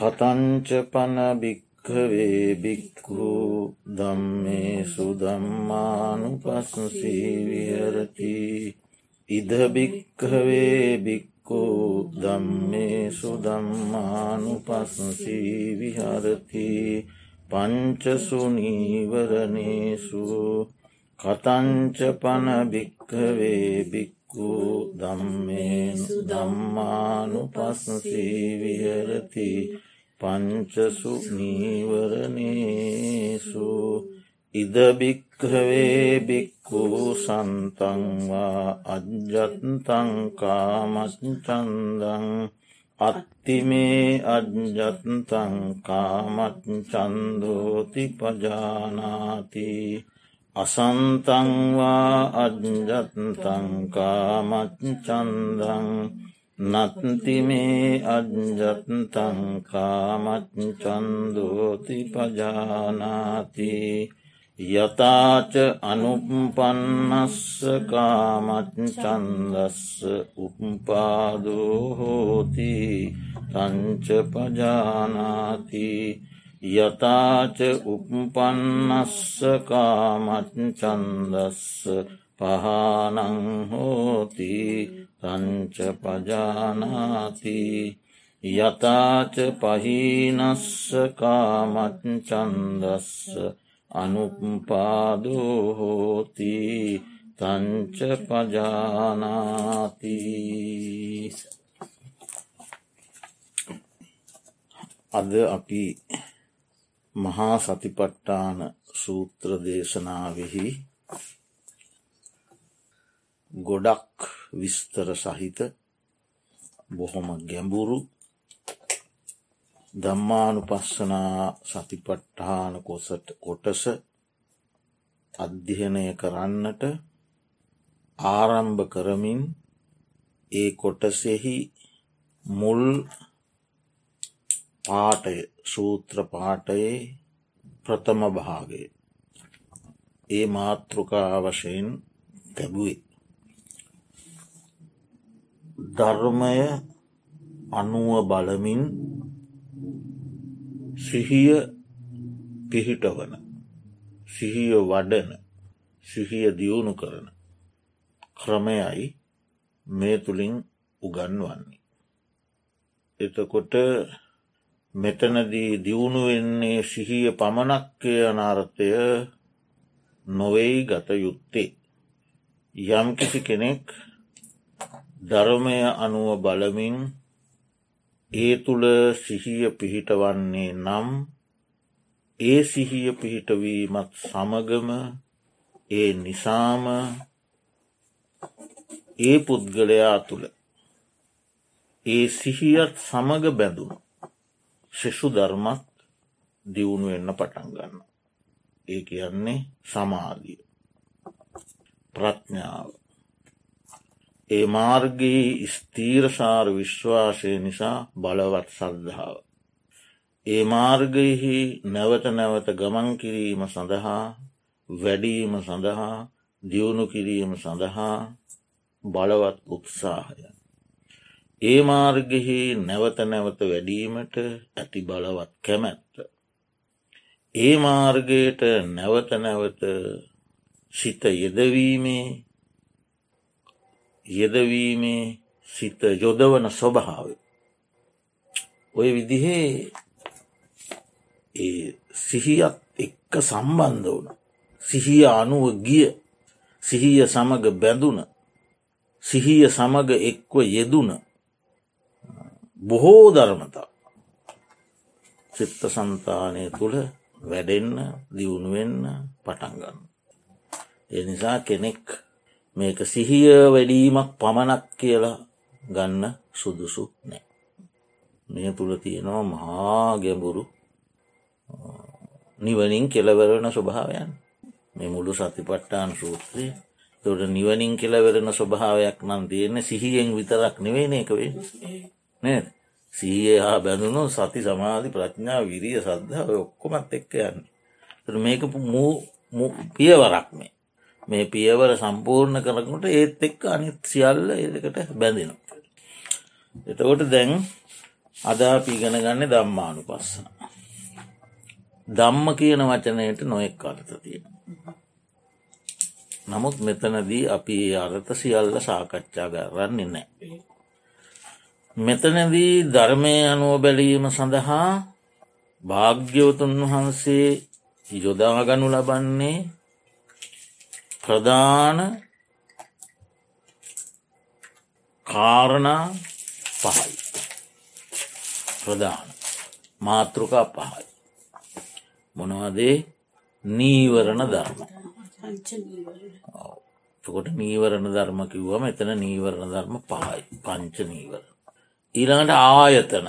කතංච පන භික්කවේ බික්කු දම්මේ සුදම්මානු පස්සී විහරති. ඉද භික්කවේ බික්කු දම්මේ සුදම්මානු පස්සී විහරති පංචසුනීවරණේසු කතංච පන භික්කවේ බික්කු දම්මේ දම්මානු පස්සී විහරති. පංචසු නීවරණේසු ඉදභික්හවේ බික්කු සන්තංවා අජ්ජත්තංකාමච්චන්දං අත්තිමේ අජ්ජත්තංකාමච්චන්දෝති පජානාති අසන්තංවා අජ්ජත්තංකාමච්චන්දං නත්තිමේ අජ්ජත්තංකාමච්චන්දෝති පජානාති යතාච අනුපන්නස්ස කාමච්චන්දස්ස උපපාදෝහෝති තංච පජානාති යතාච උපපන්නස්ස කාමච්චන්දස්ස පහනංහෝති තංච පජානාති යතාච පහීනස්ස කාමච්චන්දස්ස අනුපාදෝහෝති තංච පජානාති අද අපි මහා සතිපට්ටාන සූත්‍ර දේශනාවෙහි ගොඩක් විස්තර සහිත බොහොම ගැඹුරු දම්මානු පස්සනා සතිපට්ඨාන කොසට කොටස අධ්‍යහනය කරන්නට ආරම්භ කරමින් ඒ කොටසෙහි මුල් පාටය සූත්‍ර පාටයේ ප්‍රථම භාගය. ඒ මාතෘකා වශයෙන් තැබුවේ ධර්මය අනුව බලමින් සිහිය පිහිටවන සිහිය වඩන සිහිය දියුණු කරන ක්‍රමයයි මේ තුළින් උගන්වන්නේ. එතකොට මෙතනදී දියුණු වෙන්නේ සිහිය පමණක්කය අනාර්ථය නොවෙයි ගත යුත්තේ. යම් කිසි කෙනෙක් ධර්මය අනුව බලමින් ඒ තුළ සිහිය පිහිටවන්නේ නම් ඒ සිහිය පිහිටවීමත් සමගම ඒ නිසාම ඒ පුද්ගලයා තුළ ඒ සිහියත් සමග බැඳුණු ශිෂු ධර්මත් දියුණු වෙන්න පටන් ගන්න. ඒ කියන්නේ සමාධිය ප්‍රඥාව ඒ මාර්ගයේ ස්තීරසාර විශ්වාසය නිසා බලවත් සද්ධාව. ඒ මාර්ගයෙහි නැවත නැවත ගමන් කිරීම සඳහා වැඩීම සඳහා දියුණු කිරීම සඳහා බලවත් උත්සාහය. ඒ මාර්ගෙහි නැවත නැවත වැඩීමට ඇති බලවත් කැමැත්ත. ඒ මාර්ගයට නැවත නැවත සිත යෙදවීමේ යෙදවීමේ සිත යොදවන ස්වභාව. ඔය විදිහේ ඒ සිහියත් එක්ක සම්බන්ධ වුණ. සිහිය අනුව ගිය සිහිය සමග බැඳුන සිහිය සමග එක්ව යෙදුන බොහෝ ධර්මතා චිත්ත සන්තානය තුළ වැඩෙන්න දියුණුවෙන්න පටන්ගන්න. එනිසා කෙනෙක් මේක සිහිය වැඩීමක් පමණක් කියලා ගන්න සුදුසු නෑ. මේ තුළ තියෙනවා මහා ගැඹුරු නිවනින් කෙලවරණ ස්වභාවයන්. මේ මුළු සතිපට්ටාන් සූත්‍රය තොට නිවනින් කෙලවරණ ස්වභාවයක් නම් තියෙන සිහියෙන් විතරක් නෙවෙන එක වේ නේද? සීය හා බැඳුණු සති සමාධි ප්‍රඥා විරිය සද්ධාව ඔක්කොමත් එක්ක යන්න. මේක පියවරක් මේ. මේ පියවර සම්පූර්ණ කරනකොට ඒත් එක්ක අනිත් සියල්ල ඒකට බැඳෙන. එතකොට දැන් අද අපි ඉගෙන ගන්න දම්මානු පස්සන. දම්ම කියන වචනයට නොෙක් අර්ථ තියෙන. නමුත් මෙතනදී අපි අර්ථ සියල්ල සාකච්ඡා කරන්නේ නෑ. මෙතනදී ධර්මය අනුව බැලීම සඳහා භාග්‍යවතුන් වහන්සේ යොදාගනු ලබන්නේ ප්‍රධාන කාරණා පහයි. ප්‍රධාන මාතෘකා පහයි. මොනවදේ නීවරණ ධර්ම. කොට නීවරණ ධර්ම කිව්වම එතන නීවරණ ධර්ම පහයි. පංච නීවර ඊළඟට ආයතන.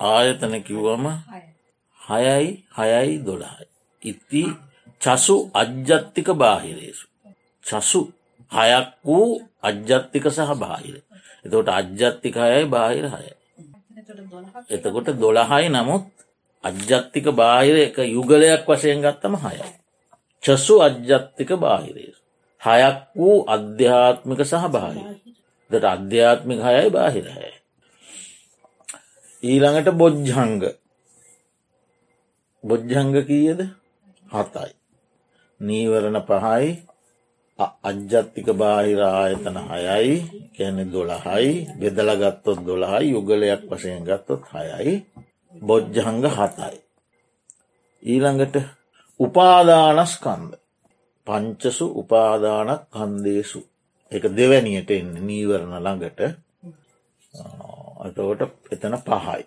ආයතන කිව්වම හයයි හයයි දොළහයි. ඉති චසු අජ්ජත්තික බාහිරේසු. චසු හයක් වූ අජ්ජත්තික සහ බාහිර. එතකොට අජ්ජත්තික හයයි බාහිර හයයි. එතකොට දොළහයි නමුත් අජ්ජත්තික බාහිර එක යුගලයක් වශයෙන් ගත්තම හයයි. චසු අජ්ජත්තික බාහිරේ හයක් වූ අධ්‍යාත්මික සහ බාහිර. දට අධ්‍යාත්මික හයයි බාහිර හය ඊළඟට බොජ්ජංග. බොජ්ජංග කීයද? හතයි. නීවරණ පහයි අජ්ජත්තික බාහිර ආයතන හයයි කැනෙ දොළහයි බෙදලගත්තොත් දොළහයි යුගලයක් වසයෙන් ගත්තොත් හයයි බොජ්ජහංග හතයි. ඊළඟට උපාදානස්කන්ද පංචසු උපාදානක් කන්දේසු එක දෙවැනියට එන්න නීවරණ ළඟට අතවට එතන පහයි.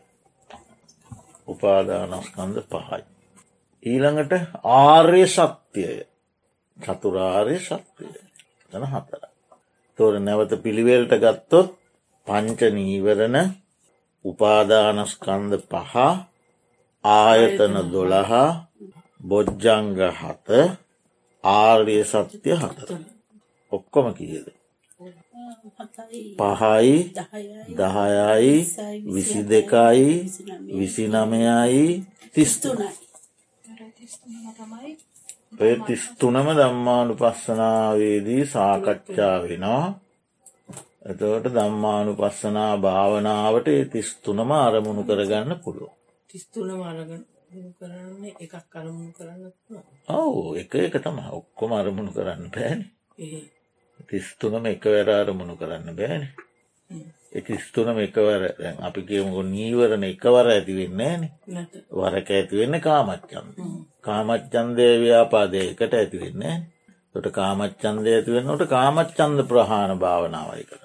උපාදානස්කන්ද පහයි. ඊළඟට ආර්ය සත්‍යය චතුරාර්ය සත්‍යය තන හතර. තොර නැවත පිළිවෙල්ට ගත්තොත් පංච නීවරණ උපාදානස්කන්ද පහ ආයතන දොළහා බොජ්ජංග හත ආර්ය සත්‍යය හතර ඔක්කොම කියද. පහයි දහයයි විසි දෙකයි විසි නමයයි තිස්තුනයි. ඔය තිස්තුනම දම්මානු පස්සනාවේදී සාකච්ඡා වෙනවා. එතවට දම්මානු පස්සනා භාවනාවට තිස්තුනම අරමුණු කරගන්න පුළුව තිස්තුනම අරගන්න කරන්න එකක් අරමුණු කරන්න ඔවු එක එක තම ඔක්කොම අරමුණු කරන්න පෑන තිස්තුනම එක වැර අරමුණු කරන්න බෑන. එකස්තුනම එකවර අපි කියමුකු නීවරණ එකවර ඇති වෙන්නේ න වරක ඇතිවෙන්න කාමච්චන් කාමච්චන්දය ව්‍යාපාදය එකට ඇතිවෙන්නේ තොට කාමච්චන්දය ඇතිවෙන්නට කාමච්චන්ද ප්‍රහාණ භාවනාවයි කර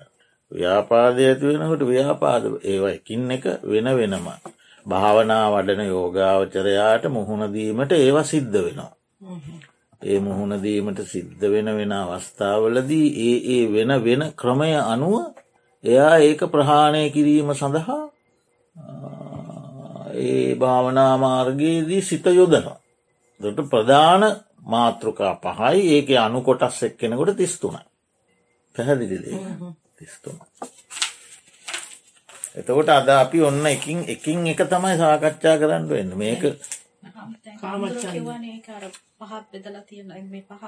ව්‍යාපාදය ඇතිවෙනකට ව්‍යාපාද ඒවා එකින් එක වෙන වෙනම භාවනා වඩන යෝගාවචරයාට මුහුණදීමට ඒවා සිද්ධ වෙනවා. ඒ මුහුණදීමට සිද්ධ වෙන වෙන අවස්ථාවලදී ඒ ඒ වෙන වෙන ක්‍රමය අනුව එයා ඒක ප්‍රහාණය කිරීම සඳහා ඒ භාවනා මාර්ගයේදී සිත යොදනවා. දොට ප්‍රධාන මාතෘකා පහයි. ඒක අනු කොටස් එක් කෙනෙකොට තිස්තුනයි. පැහැදිලිදේ තිස්තුන. එතකොට අද අපි ඔන්න එකින් එකින් එක තමයි සාකච්ඡා කරන්න වෙන්න. මේක පහත් බෙදලා තියෙන මේ පහ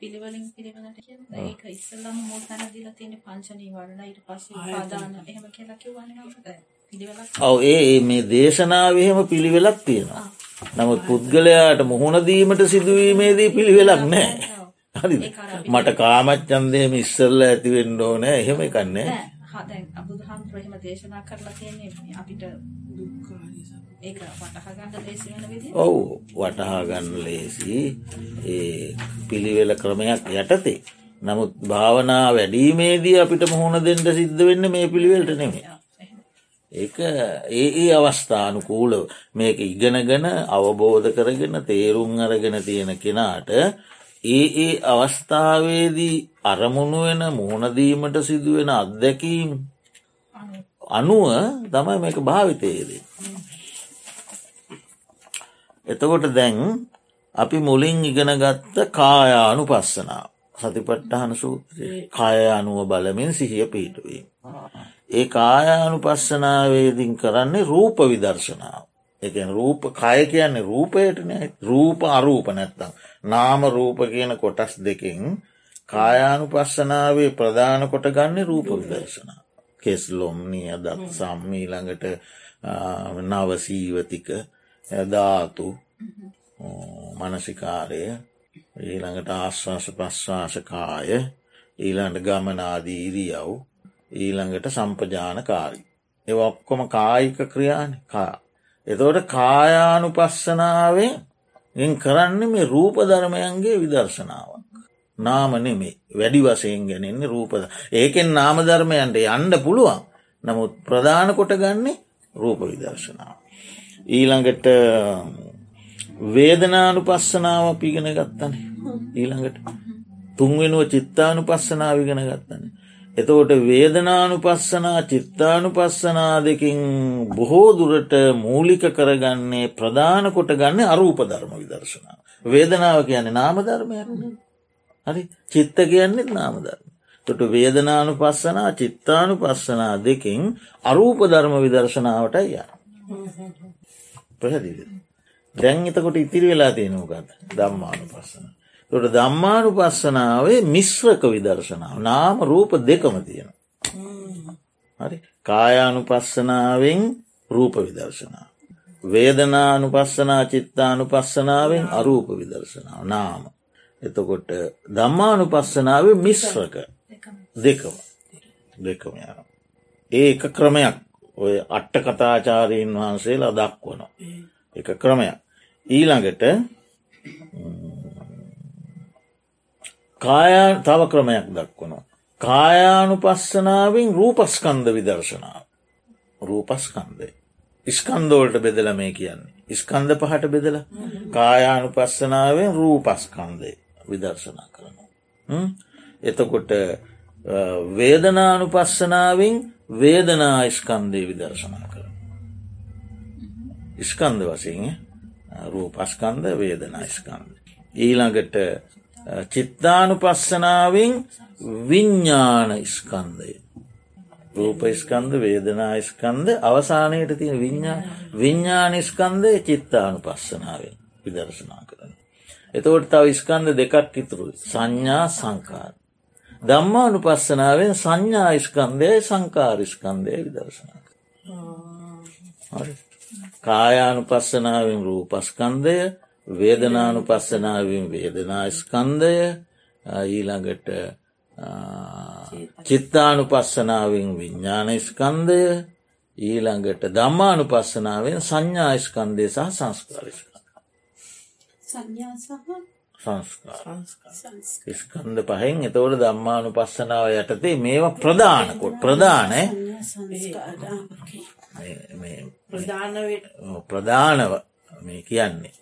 පිළිවෙලින් පිළිවෙලට කියන ඒක ඉස්සෙල්ලාම මොල් තැන දීලා තියෙන පංච නීවරණ. ඊට පස්සේ උපාදාන. එහෙම කියලා කිව්වනේ නේද ඔව් ඒ මේ දේශනාවේ එහෙම පිළිවෙලක් තියෙනවා. නමුත් පුද්ගලයාට මුහුණ දීමට සිදුවීමේදී පිළිවෙලක් නැහැ. හරි මට කාමච්චන්දයම ඉස්සල්ල ඇතිවෙන්න ඕනෑ. එහෙම එකන්නේ හදැන් අබුදහම් ප්‍රහෙම දේශනා කරලා තියෙන්නේ අපිට ඒක වටහගන්න ලේසි ඔව් ඒ පිළිවෙල ක්‍රමයක් යටතේ. නමුත් භාවනා වැඩීමේදී අපිට මුහුණ දෙන්නට සිද්ධ වෙන්න මේ පිළිවෙලට නෙමේ ඒක ඒ ඒ අවස්ථානුකූලව මේක ඉගෙනගෙන අවබෝධ කරගෙන තේරුම් අරගෙන තියෙන කෙනාට ඒ ඒ අවස්ථාවේදී අරමුණු වෙන මුහුණදීමට සිදුවෙන අත්දැකීම් අනුව තමයි මේක භාවිතයේදී. එතකොට දැන් අපි මුලින් ඉගෙන ගත්ත කායානු පස්සනාව සතිපට්ටහන සූත්‍රයේ කාය අනුව බලමින් සිහිය පිහිටුවීම. ඒ කායානු පස්සනාවේදින් කරන්නේ රූප විදර්ශනාව. එක රූප කය කියන්නේ රූපයටන රූප අරූප නැත්තම්. නාම රූප කියන කොටස් දෙකින් කායානු පස්සනාවේ ප්‍රධාන කොට ගන්න රූප විදර්ශනා. කෙස්ලොම්නිය දත් සම්මීළඟට නවසීවතික ධාතු මනසිකාරය ඊළඟට ආශ්වාස ප්‍රශ්වාසකාය ඊළඟට ගමනාදීරියව් ඊළඟට සම්පජානකාරී. ඒ ඔක්කොම කායික ක්‍රියාන කා. එතවට කායානු පස්සනාවෙන් එන් කරන්න මේ රූප ධර්මයන්ගේ විදර්ශනාවක්. නාම නෙමේ වැඩි වසයෙන් ගැනෙන්නේ රූපද. ඒකෙන් නාම ධර්මයන්ට යන්ඩ පුළුවන් නමුත් ප්‍රධාන කොට ගන්නේ රූප විදර්ශනාව. ඊළඟට වේදනානු පස්සනාව පිගෙන ගත්තන ඊළඟට තුන්වෙනුව චිත්තානු පස්සනාව ඉගෙන ගත්තන. එතකොට වේදනානු පස්සනා චිත්තානු පස්සනා දෙකින් බොහෝ දුරට මූලික කරගන්නේ ප්‍රධාන කොට ගන්න අරූප ධර්ම විදර්ශනාව. වේදනාව කියන්නේ නාම ධර්මයක් හරි චිත්ත කියන්නෙත් නාම ධර්ම. තොට වේදනානු පස්සනා චිත්තානු පස්සනා දෙකින් අරූප ධර්ම විදර්ශනාවට ය. පැහැදිලි. දැන් එතකොට ඉතිරි වෙලා තියෙනවකත් දම්මානු පස්සන. තොට දම්මානු පස්සනාවේ මිශ්‍රක විදර්ශනාව නාම රූප දෙකම තියෙන. හරි කායානු පස්සනාවෙන් රූප විදර්ශනාව. වේදනානු පස්සනා චිත්තානු පස්සනාවෙන් අරූප විදර්ශනාව නාම. එතකොට දම්මානු පස්සනාව මිශ්‍රක දෙකම දෙකම යන. ඒ එක ක්‍රමයක් ඔය අට්ට කතාචාරීන් වහන්සේලා දක්වන එක ක්‍රමයක්. ඊළඟට කායා තව ක්‍රමයක් දක්වනවා. කායානු පස්සනාවෙන් රූපස්කන්ද විදර්ශනාව. රූපස්කන්දය. ඉස්කන්දෝල්ට බෙදල මේ කියන්නේ. ඉස්කන්ද පහට බෙදල කායානු පස්සනාවෙන් රූපස්කන්දය විදර්ශනා කරනවා. එතකොට වේදනානු පස්සනාවෙන් වේදනා ස්කන්දය විදර්ශනා කර. ඉස්කන්ද වසින් රූපස්කන්ද වේදනා ස්කන්ද. ඊළඟට චිත්තානු පස්සනාවෙන් විඤ්ඥාන ස්කන්දය. රූපස්කන්ද වේදනා ස්කන්ද අවසානයට තියෙන විඤ්ඥා විඤ්ඥානිස්කන්දය චිත්තානු පස්සනාවෙන් විදර්ශනා කරන. එතවට තව ස්කන්ද දෙකක් ඉතුරු සංඥා සංකාර. දම්මානු පස්සනාවෙන් සංඥායිස්කන්දය සංකාරිස්කන්දය විදර්ශනා. කායානු පස්සනාවෙන් රූපස්කන්දය වේදනානු පස්සනාවෙන් වේදනාස්කන්දය ඊළඟට චිත්තානු පස්සනාවෙන් විඤ්ඥානස්කන්දය ඊළඟට දම්මානු පස්සනාවෙන් සංඥායිස්කන්දය සහ සංස්කාරිස්ක. ස්කන්ද පහෙන් එතවට දම්මානු පස්සනාව යටතේ මේවා ප්‍රධානකොට ප්‍රධාන ප්‍රධානව මේ කියන්නේ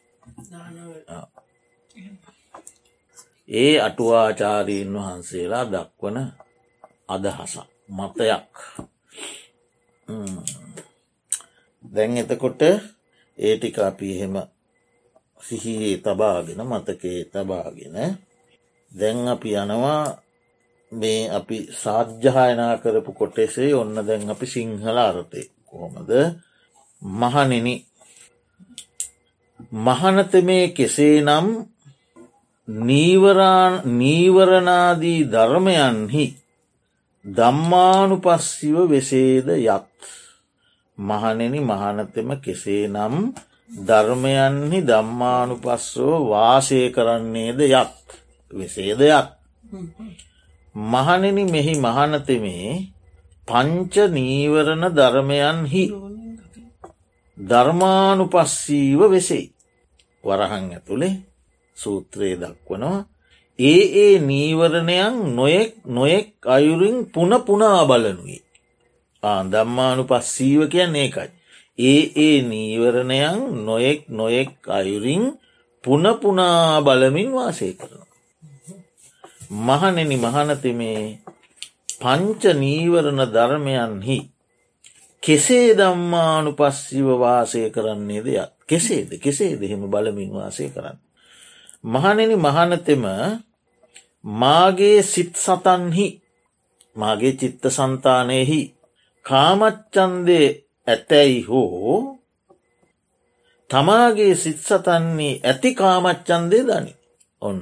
ඒ අටුවාචාරීන් වහන්සේලා දක්වන අදහසක් මතයක්. දැන් එතකොට ඒටික අපි එහෙම සිහියේ තබාගෙන මතකේ තබාගෙන දැන් අපි යනවා මේ අපි සාධ්‍යායනා කරපු කොටෙසේ. ඔන්න දැන් අපි සිංහල අරතය කොහොමද? මහනෙන මහනත මේ කෙසේ නම් නීවරණාදී ධර්මයන්හි දම්මානු පස්සිව වෙසේද යත්. මහනෙන මහනතෙම කෙසේ නම් ධර්මයන්හි දම්මානු පස්සව වාසය කරන්නේද යත්. වෙසේදයක් මහනෙන මෙහි මහනතෙමේ පංච නීවරණ ධර්මයන්හි ධර්මානු පස්සීව වෙසේ වරහන් ඇතුළේ සූත්‍රයේ දක්වනවා. ඒ ඒ නීවරණයන් නොයෙක් නොයෙක් අයුරින් පුන පුනා බලනුයි. ආ දම්මානු පස්සීව කියන්න ඒකයි. ඒ ඒ නීවරණයන් නොයෙක් නොයෙක් අයුරින් පුනපුනා බලමින් වාසය කරන. මහනෙන මහනතිමේ පංච නීවරණ ධර්මයන්හි කෙසේ දම්මානු පස්සිව වාසය කරන්නේ දෙයක් කෙසේද කෙසේ දෙහෙම බලමින් වාසය කරන්න. මහනෙන මහනතෙම මාගේ සිත් සතන්හි මාගේ චිත්ත සන්තානයෙහි කාමච්චන්දේ ඇතැයි හෝ තමාගේ සිත් සතන්නේ ඇති කාමච්චන්දේ දනි ඔන්න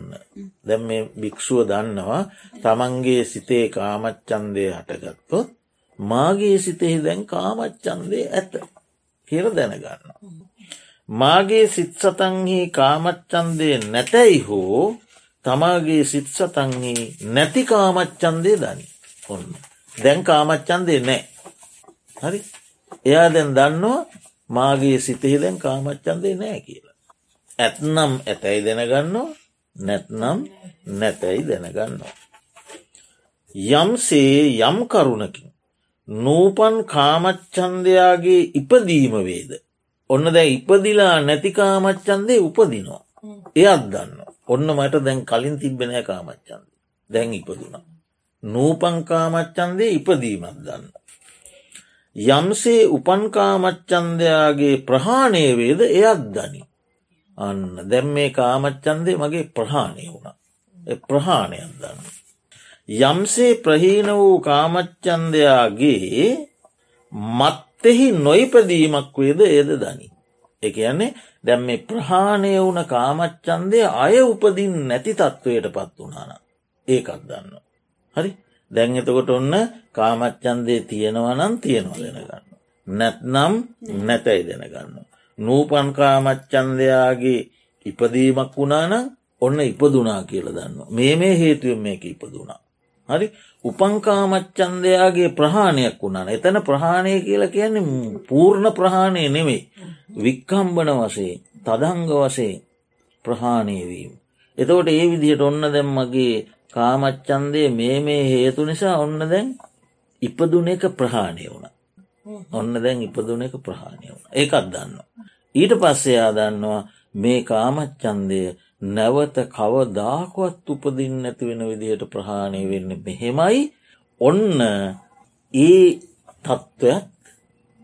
දැම් මේ භික්‍ෂුව දන්නවා තමන්ගේ සිතේ කාමච්චන්දය හටගත්තොත් මාගේ සිතෙහි දැන් කාමච්චන්දය ඇත කියර දැනගන්න. මාගේ සිත් සතන්හි කාමච්චන්දය නැතැයි හෝ තමාගේ සිත් සතන්හි නැති කාමච්චන්දය දනි ඔන්න දැන් කාමච්චන්දය නෑ හරි එයා දැන් දන්නවා මාගේ සිතෙහි දැන් කාමච්චන්දය නෑ කියලා. ඇත්නම් ඇතැයි දැනගන්නවා නැත්නම් නැතැයි දැනගන්නවා. යම්සේ යම් කරුණකින් නූපන් කාමච්චන්දයාගේ ඉපදීම වේද. ඔන්න දැ ඉපදිලා නැතිකාමච්චන්දේ උපදිනවා. එයත් දන්න. ඔන්න මට දැන් කලින් තිබෙනෑ කාමච්චන්ද. දැන් ඉපදුනා. නූපංකාමච්චන්දේ ඉපදීමත් දන්න. යම්සේ උපන්කාමච්චන්දයාගේ ප්‍රහාණය වේද එයත් දනි. අන්න දැම් මේ කාමච්චන්දේ මගේ ප්‍රහාණය වුණ. ප්‍රහාණයක් දන්න. යම්සේ ප්‍රහීන වූ කාමච්චන්දයාගේ මත්තෙහි නොයිපදීමක් වේද ඒද දනි. එක යන්නේ දැම් මේ ප්‍රහාණය වුණ කාමච්චන්දය අය උපදින් නැති තත්ත්වයට පත් වනාන ඒකත් දන්න. හරි දැන් එතකොට ඔන්න කාමච්චන්දේ තියෙනවනම් තියෙනවා දෙනගන්න. නැත්නම් නැතැයි දෙනගන්න. නූපන් කාමච්චන්දයාගේ ඉපදීමක් වුණානම් ඔන්න ඉපදුනා කියල දන්න. මේ මේ හේතුවෙන් මේක ඉපදුනා. හරි උපංකාමච්චන්දයාගේ ප්‍රහාණයක් වුණාන එතන ප්‍රහාණය කියලා කියන්නේ පූර්ණ ප්‍රහාණය නෙමෙයි. වික්කම්බන වසේ තදංග වසේ ප්‍රහාණයවීම. එතකොට ඒ විදිහට ඔන්න දැම්මගේ කාමච්චන්දය මේ මේ හේතු නිසා ඔන්න දැන් ඉපදුන එක ප්‍රහාණය වුණ. ඔන්න දැන් ඉපදුන එක ප්‍රහාණය වුණ ඒකත් දන්න. ඊට පස්සෙයා දන්නවා මේ කාමච්චන්දය නැවත කවදාකුවත් උපදින් නැති වෙන විදිහට ප්‍රහාණය වෙන්න මෙහෙමයි. ඔන්න ඒ තත්ත්වයක්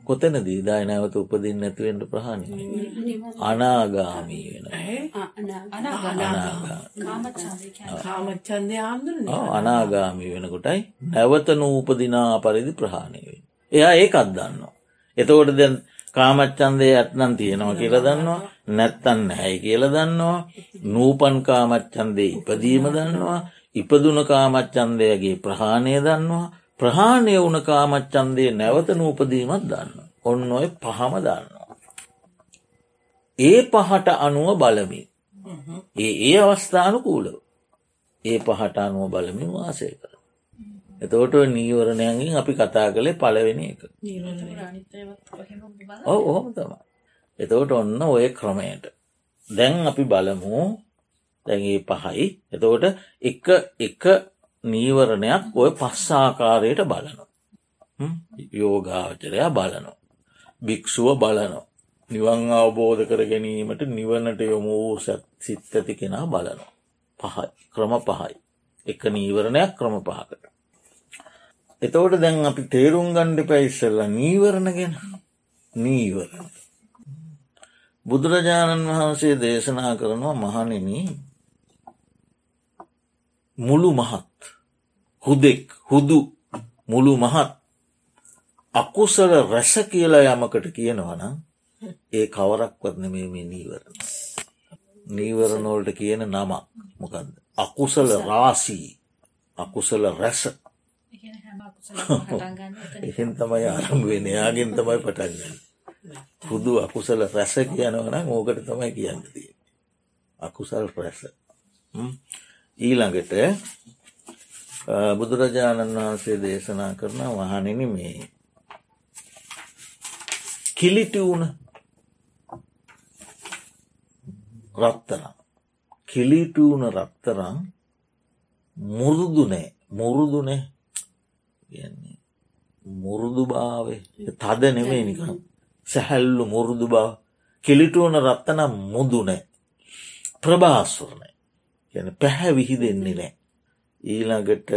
කොතන දීදායි නැවත උපදින් නැතිවෙන්ට ප්‍රහාණය අනාගාමී වෙන. අනාගාමී. වෙනකොටයි නැවත නූපදිනා පරිදි ප්‍රහාණයවෙන්. එයා ඒකත් දන්නවා. එතකොට දැන් කාමච්චන්දය ඇත්නම් තියෙනවා කියල දන්නවා නැත්තන්න හැයි කියල දන්නවා නූපන් කාමච්චන්දේ ඉපදීම දන්නවා ඉපදුන කාමච්චන්දයගේ ප්‍රහාණය දන්නවා ප්‍රහාණය වුණ කාමච්චන්දය නැවත නූපදීමත් දන්න. ඔන්න ඔය පහම දන්නවා. ඒ පහට අනුව බලමි. ඒ ඒ අවස්ථානුකූලව. ඒ පහට අනුව බලමින් වාසය කර. එතෝට නීවරණයන්ගින් අපි කතා කළේ පලවෙනි එක. ඔව ඔහොම තම. එතවට ඔන්න ඔය ක්‍රමයට. දැන් අපි බලමු දැගේ පහයි එතකොට එක එක නීවරණයක් ඔය පස්සාකාරයට බලනවා. යෝගාවචරයා බලනවා. භික්‍ෂුව බලනවා. නිවන් අවබෝධ කර ගැනීමට නිවනට යොමු වූ සිත් ඇති කෙනා බලනවා. පහයි ක්‍රම පහයි. එක නීවරණයක් ක්‍රම පහකට. එතවට දැන් අපි තේරුම් ගණ්ඩ පැයිස්සල්ල නීවරණ ගැන නීවරණ. බුදුරජාණන් වහන්සේ දේශනා කරනවා මහනෙන මුළු මහත් හුදෙක් හුදු මුළු මහත් අකුසල රැස කියලා යමකට කියනවනම් ඒ කවරක්වත් නෙමේ මේ නීවරණ. නීවරණෝල්ට කියන නම මොකක්ද. අකුසල රාසී අකුසල රැස එහෙන් තමයි ආරම්භ වෙන යාගෙන් තමයි පටන්ගන්න. හුදු අකුසල රැස කියනවනම් ඕකට තමයි කියන්නදී. අකුසල් රැස. ඊළඟට බුදුරජාණන් වහන්සේ දේශනා කරන වහනෙන මේ. කිලිටිවුණ රත්තරම් කිලිටූුණ රත්තරම් මුරුදුනෑ මුරුදුනේ මුරුදු භාවය තද නෙමේ නිකම් සැහැල්ලු මුරුදු බව කිලිටුවන රත්තනම් මුදුනෑ ප්‍රභාස්වරණය යන පැහැ විහි දෙන්නේ නෑ. ඊළඟට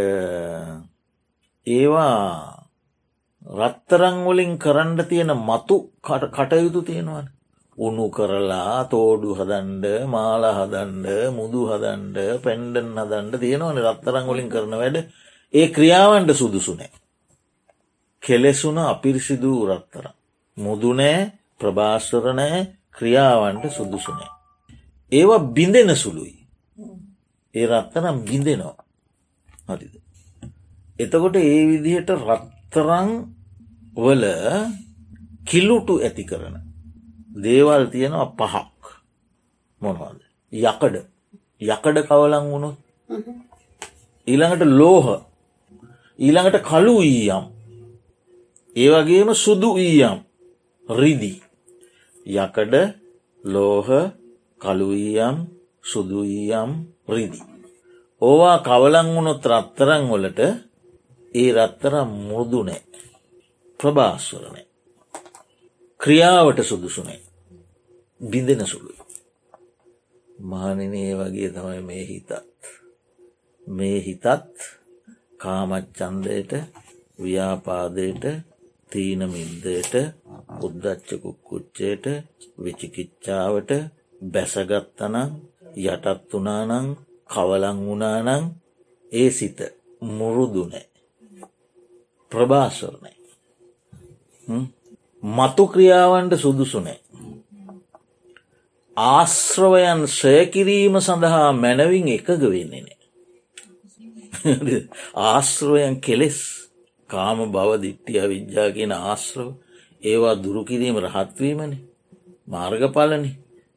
ඒවා රත්තරංවලින් කරන්න තියෙන මතු කටයුතු තියෙනවන. උනු කරලා තෝඩු හදන්ඩ මාල හදන්ඩ මුදු හදන්ඩ පැන්ඩන් හදන්ඩ තියෙනවන රත්තරංවලින් කරන වැඩ. ඒ ක්‍රියාවන්ට සුදුසුනෑ. කෙලෙසුන අපිරිසිදූ රත්තර. මුදුනෑ ප්‍රභාස්වරණෑ ක්‍රියාවන්ට සුදුසුනෑ. ඒවා බිඳෙන සුළුයි. ඒ රත්තරම් බිඳෙනවා. හරිද. එතකොට ඒ විදිහට රත්ත රත්තරං වල කිල්ලුටු ඇති කරන දේවල් තියෙනවා පහක් මොනවාද යකඩ යකඩ කවලං වුණොත් ඊළඟට ලෝහ ඊළඟට කලු ඊයම් ඒවගේම සුදු ඊයම් රිදි යකඩ ලෝහ කළුඊයම් සුදුඊයම් රිදි. ඕවා කවලං වුණොත් රත්තරං වලට ඒ රත්තරම් මුරුදුනෑ ප්‍රභාස්වරණය ක්‍රියාවට සුදුසුනේ බිඳෙන සුළුයි. මහනිනේ වගේ තමයි මේ හිතත්. මේ හිතත් කාමච්චන්දයට ව්‍යාපාදයට තීන මින්දයට උද්දච්ච කුක්කුච්චයට විචිකිච්චාවට බැසගත්තනං යටත් වනානං කවලං වනානං ඒ සිත මුරුදුනෑ ප්‍රභාස්වරණය මතු ක්‍රියාවන්ට සුදුසුනෑ ආශ්‍රවයන් සයකිරීම සඳහා මැනවින් එකග වෙන්නේ නෑ. ආශ්‍රවයන් කෙලෙස්. කාම බව දිට්ටිය විද්‍යා කියන ආශ්‍රව ඒවා දුරුකිරීම රහත්වීමන මාර්ගඵලන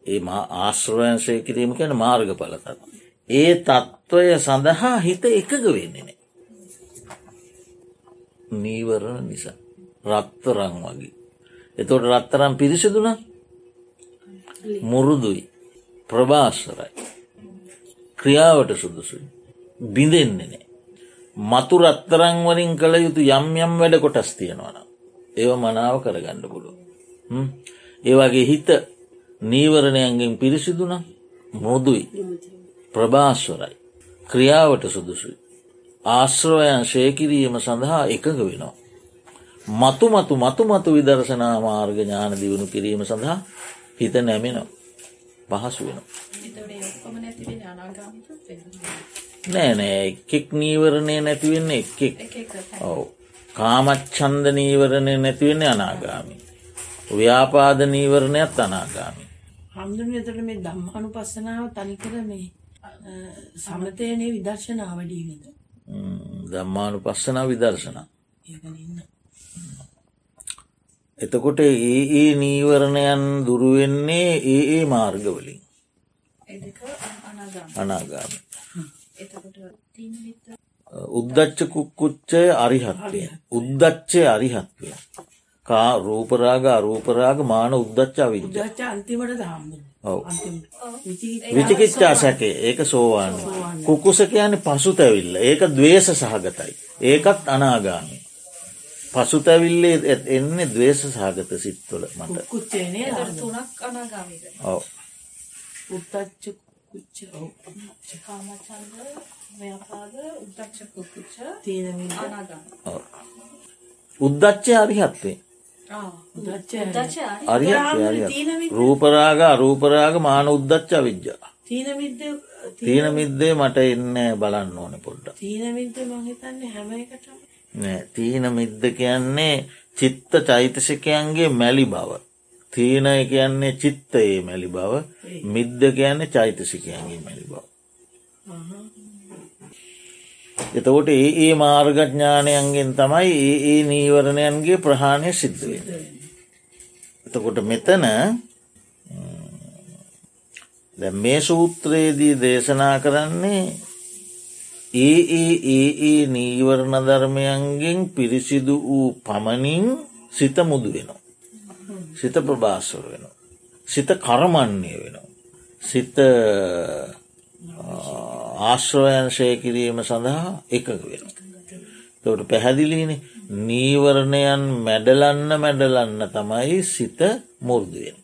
ඒ ආශ්‍රවයන්සය කිරීම කැන මාර්ගඵලතත්. ඒ තත්ත්වය සඳහා හිත එකග වෙන්නේ නෑ. නීවරණ නිසා රත්තරං වගේ. එතොට රත්තරම් පිරිසිදුන මුරුදුයි ප්‍රභාස්වරයි ක්‍රියාවට සුදුසුයි බිඳෙන්නේ නෑ. මතු රත්තරං වලින් කළ යුතු යම් යම් වැඩ කොටස් තියෙනවන. ඒව මනාව කරගණ්ඩ පුළුව. ඒවගේ හිත නීවරණයන්ගෙන් පිරිසිදුන මුදුයි ප්‍රභාස්වරයි. ක්‍රියාවට සුදුසුයි. ආශ්‍රවයන් ශයකිරීම සඳහා එකඟ වෙනවා. මතු මතු මතු මතු විදර්ශනා මාර්ග ඥාන දියුණු කිරීම සඳහා හිත නැමෙනවා. පහසු වෙනවා. නෑ නෑ එකෙක් නීවරණය නැතිවෙන්න එකෙක් ඔව කාමච්චන්ද නීවරණය නැතිවෙන්නේ අනාගාමි. ව්‍යාපාද නීවරණයක් අනාගාමි. හම්දුන එතට මේ දම්මානු පස්සනාව තනිකර මේ සමතයනේ විදර්ශනාවඩීවිද. දම්මානු පස්සනා විදර්ශනා. එතකොට ඒ ඒ නීවරණයන් දුරුවෙන්නේ ඒ ඒ මාර්ගවලින් අනාගාමි. උද්දච්ච කුක්කුච්චය අරිහත්වය උද්දච්චය අරිහත්වය කා රූපරාග අරූපරාග මාන උද්දච්චා විද්ජ අන්තිමට විචිකිච්චා සැකේ ඒක සෝවාන්න කුකුස කියන පසු තැවිල්ල ඒක දවේශ සහගතයි. ඒකත් අනාගාමි. පසු තැවිල්ලේ එන්න දවේශ සහගත සිත්වල මට ඔව කුච්ච කාමචන්ද ව්‍යාපාද උද්දච්ච කුච්ච තීන උද්දච්චය අරිහත්වේ. අරිහත්. රූපරාග අරූපරාග මාන උද්දච්ච විද්‍යා තීන මිද්දේ මට එන්න බලන්න ඕන පොඩ්ඩ තීන මිද්ද කියන්නේ චිත්ත චෛතසිකයන්ගේ මැලි බව තීනය කියන්නේ චිත්තයේ මැලි බව මිද්ද කියන්නේ චෛතසිකයන්ගේ මැලි බව එතකොට ඒ ඒ මාර්ගඥානයන්ගෙන් තමයි ඒ ඒ නීවරණයන්ගේ ප්‍රහාණය සිද්ධ වෙන. එතකොට මෙතන මේ සූත්‍රයේදී දේශනා කරන්නේ ඒ ඒ ඒ ඒ නීවරණ ධර්මයන්ගෙන් පිරිසිදු වූ පමණින් සිත මුදු වෙනවා. සිත ප්‍රභාස්වර වෙනවා. සිත කරමන්නේ වෙනවා. සිත ආශ්‍රවයන්ශය කිරීම සඳහා එකක වෙන. තොට පැහැදිලීන නීවරණයන් මැඩලන්න මැඩලන්න තමයි සිත මුර්දුවෙන්.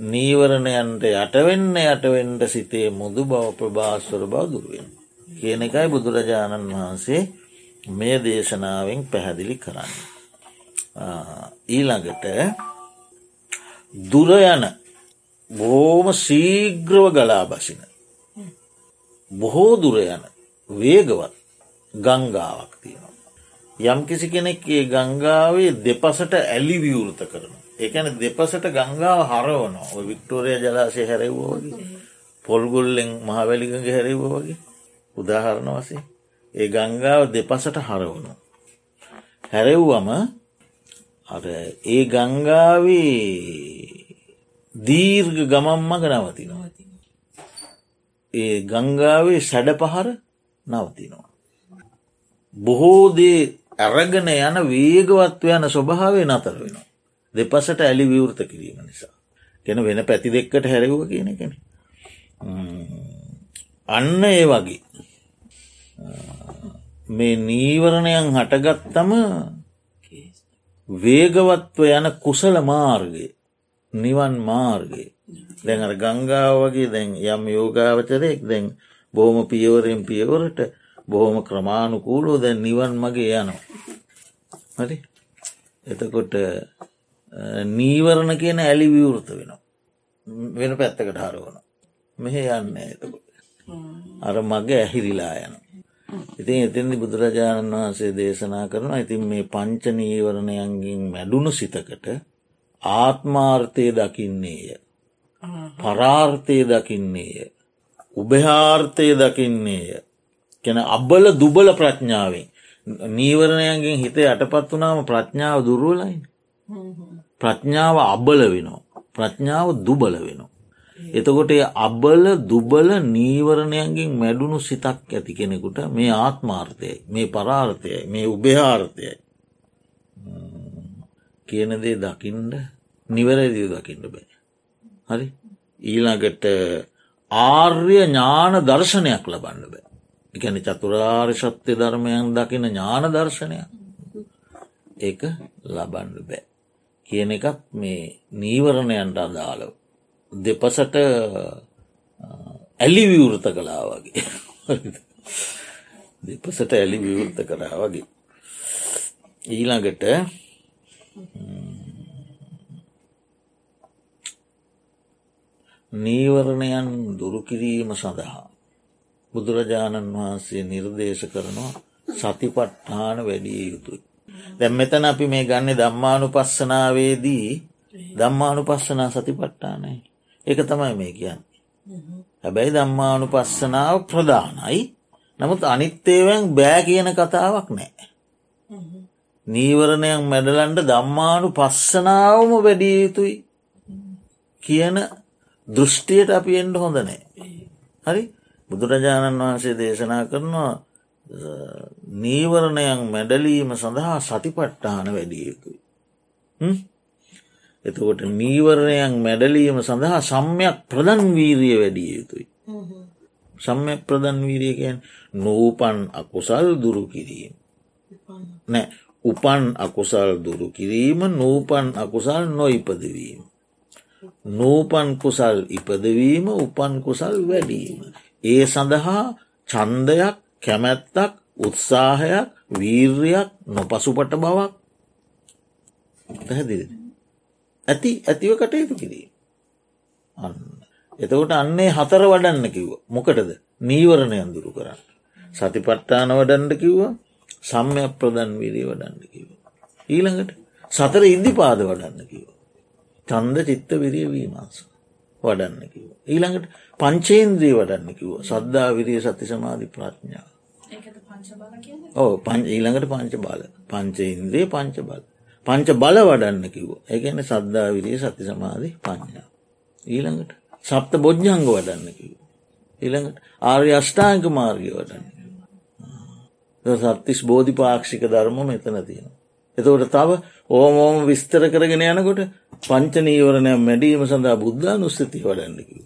නීවරණයන්ට යටවෙන්න යටවෙන්ට සිතේ මුදු බව ප්‍රභාස්වර බව දුරුවෙන්. කියන එකයි බුදුරජාණන් වහන්සේ මේ දේශනාවෙන් පැහැදිලි කරන්න. ඊළඟට දුරයන බෝම සීග්‍රව ගලා බසින බොහෝ දුර යන වේගවත් ගංගාවක් තියෙනවා. යම් කිසි කෙනෙක් ඒ ගංගාවේ දෙපසට ඇලි විවෘත කරන. එකන දෙපසට ගංගාව හරවනවා ඔය වික්ටෝරය ජලාශය හැරෙව්වා වගේ පොල්ගොල්ලෙන් මහවැලිගගේ හැරෙව්ව වගේ උදාහරණ වසේ ඒ ගංගාව දෙපසට හරවුණු. හැරෙව්වම අර ඒ ගංගාවේ දීර්ග ගමම් මග නවතිනවා. ඒ ගංගාවේ සැඩ පහර නවතිනවා. බොහෝදේ ඇරගෙන යන වේගවත් යන ස්වභාවය නතර වෙනවා. දෙපසට ඇලි විවෘත කිරීම නිසා. ගැන වෙන පැති දෙක්කට හැරවුව කියන කෙන. අන්න ඒ වගේ. මේ නීවරණයන් හටගත්තම වේගවත්ව යන කුසල මාර්ගය නිවන් මාර්ගය අර ගංගාව වගේ දැන් යම් යෝගාවචරයෙක් දැන් බොහොම පියවරෙන් පියවරට බොහොම ක්‍රමාණුකූලෝ දැන් නිවන් මගේ යනවා. හරි එතකොට නීවරණ කියන ඇලි විවෘත වෙනවා. වෙන පැත්තකට හරවන. මෙහ යන්න එතකොට. අර මගේ ඇහිරිලා යන. ඉතින් එතින්දි බුදුරජාණන් වහන්සේ දේශනා කරන ඉතින් මේ පංච නීවරණයන්ගින් මැඩුණු සිතකට ආත්මාර්ථය දකින්නේය. පරාර්ථය දකින්නේය. උභහාර්ථය දකින්නේය. කෙන අබ්බල දුබල ප්‍රඥාවෙන් නීවරණයන්ගෙන් හිත යටපත් වනාම ප්‍රඥාව දුරුවලයින්. ප්‍රඥාව අබල වෙනවා. ප්‍රඥාව දුබල වෙනවා. එතකොට අබල දුබල නීවරණයන්ගෙන් මැඩුණු සිතක් ඇති කෙනෙකුට මේ ආත්මාර්ථයයි මේ පරාර්ථයයි මේ උභයාර්ථයයි කියන දේ දකිින්ට නිවැරදිව දකිින්ට බෑ. හරි ඊළඟට ආර්ය ඥාන දර්ශනයක් ලබන්න බෑ. එකැන චතුරාර් ශත්‍ය ධර්මයන් දකින ඥාන දර්ශනයක් ඒක ලබන්න බෑ. කියන එකත් මේ නීවරණයන්ට අදාළව. දෙපසට ඇලි විවෘත කලා වගේ. දෙපසට ඇලි විවෘත කරා වගේ. ඊළඟට නීවරණයන් දුරුකිරීම සඳහා. බුදුරජාණන් වහන්සේ නිර්දේශ කරනවා සතිපට්ඨාන වැඩිය යුතුයි. දැම් මෙතන අපි මේ ගන්න දම්මානු පස්සනාවේදී දම්මානු පස්සනා සතිපට්ඨානයි. එක තමයි මේ කියන්න. හැබැයි දම්මානු පස්සනාව ප්‍රධානයි නමුත් අනිත්තේවැන් බෑ කියන කතාවක් නෑ. නීවරණයක් මැඩලන්ට දම්මානු පස්සනාවම වැඩිය යුතුයි කියන දෘෂ්ටියට අපි එන්ඩ හොඳ නෑ. හරි බුදුරජාණන් වහන්සේ දේශනා කරනවා නීවරණයන් මැඩලීම සඳහා සතිපට්ටාන වැඩිය යුතුයි. එතකොට නීවරණයන් මැඩලීම සඳහා සම්යක් ප්‍රධන් වීරිය වැඩිය යුතුයි. සම්යක් ප්‍රධන් වීරියකෙන් නූපන් අකුසල් දුරු කිරීම. නෑ උපන් අකුසල් දුරු කිරීම නූපන් අකුසල් නොයිපදවීම. නූපන් කුසල් ඉපදවීම උපන් කුසල් වැඩීම. ඒ සඳහා චන්දයක් කැමැත්තක් උත්සාහයක් වීර්යක් නොපසුපට බවක් පැහැදිලි. ඇති ඇතිව කටයුතු කිරීම. අන්න. එතකොට අන්නේ හතර වඩන්න කිව්ව මොකටද නීවරණය අඳුරු කරන්න. සතිපට්ටාන වඩන්ඩ කිව්ව සම්ය ප්‍රධන් විරී වඩන්න කිව්ව. ඊළඟට සතර ඉන්දි පාද වඩන්න කිව්ව. චන්ද චිත්ත විරිය වීමස වඩන්න කිව. ඊළඟට පංචේන්ද්‍රී වඩන්න කිව සද්ධා විරිය සති සමාධි ප්‍රඥා. ඕ ඊළඟට පංච බල පංචේන්ද්‍රී පංච බල. පංච බල වඩන්න කිව ඒගැන සද්ධා විරිය සති සමාධි පඥා. ඊළඟට සප්ත බොජ්ජංග වඩන්න කිව. ඊළඟට ආර්ය අෂ්ඨාංක මාර්ගය වඩන්න. සත්තිස් බෝධි පාක්ෂික ධර්ම මෙතන තියෙන. එතකොට තව ඕමෝම විස්තර කරගෙන යනකොට පංචනීවරණය මැඩීම සඳහා බුද්ධා නුස්සතිය වඩන්නකිව.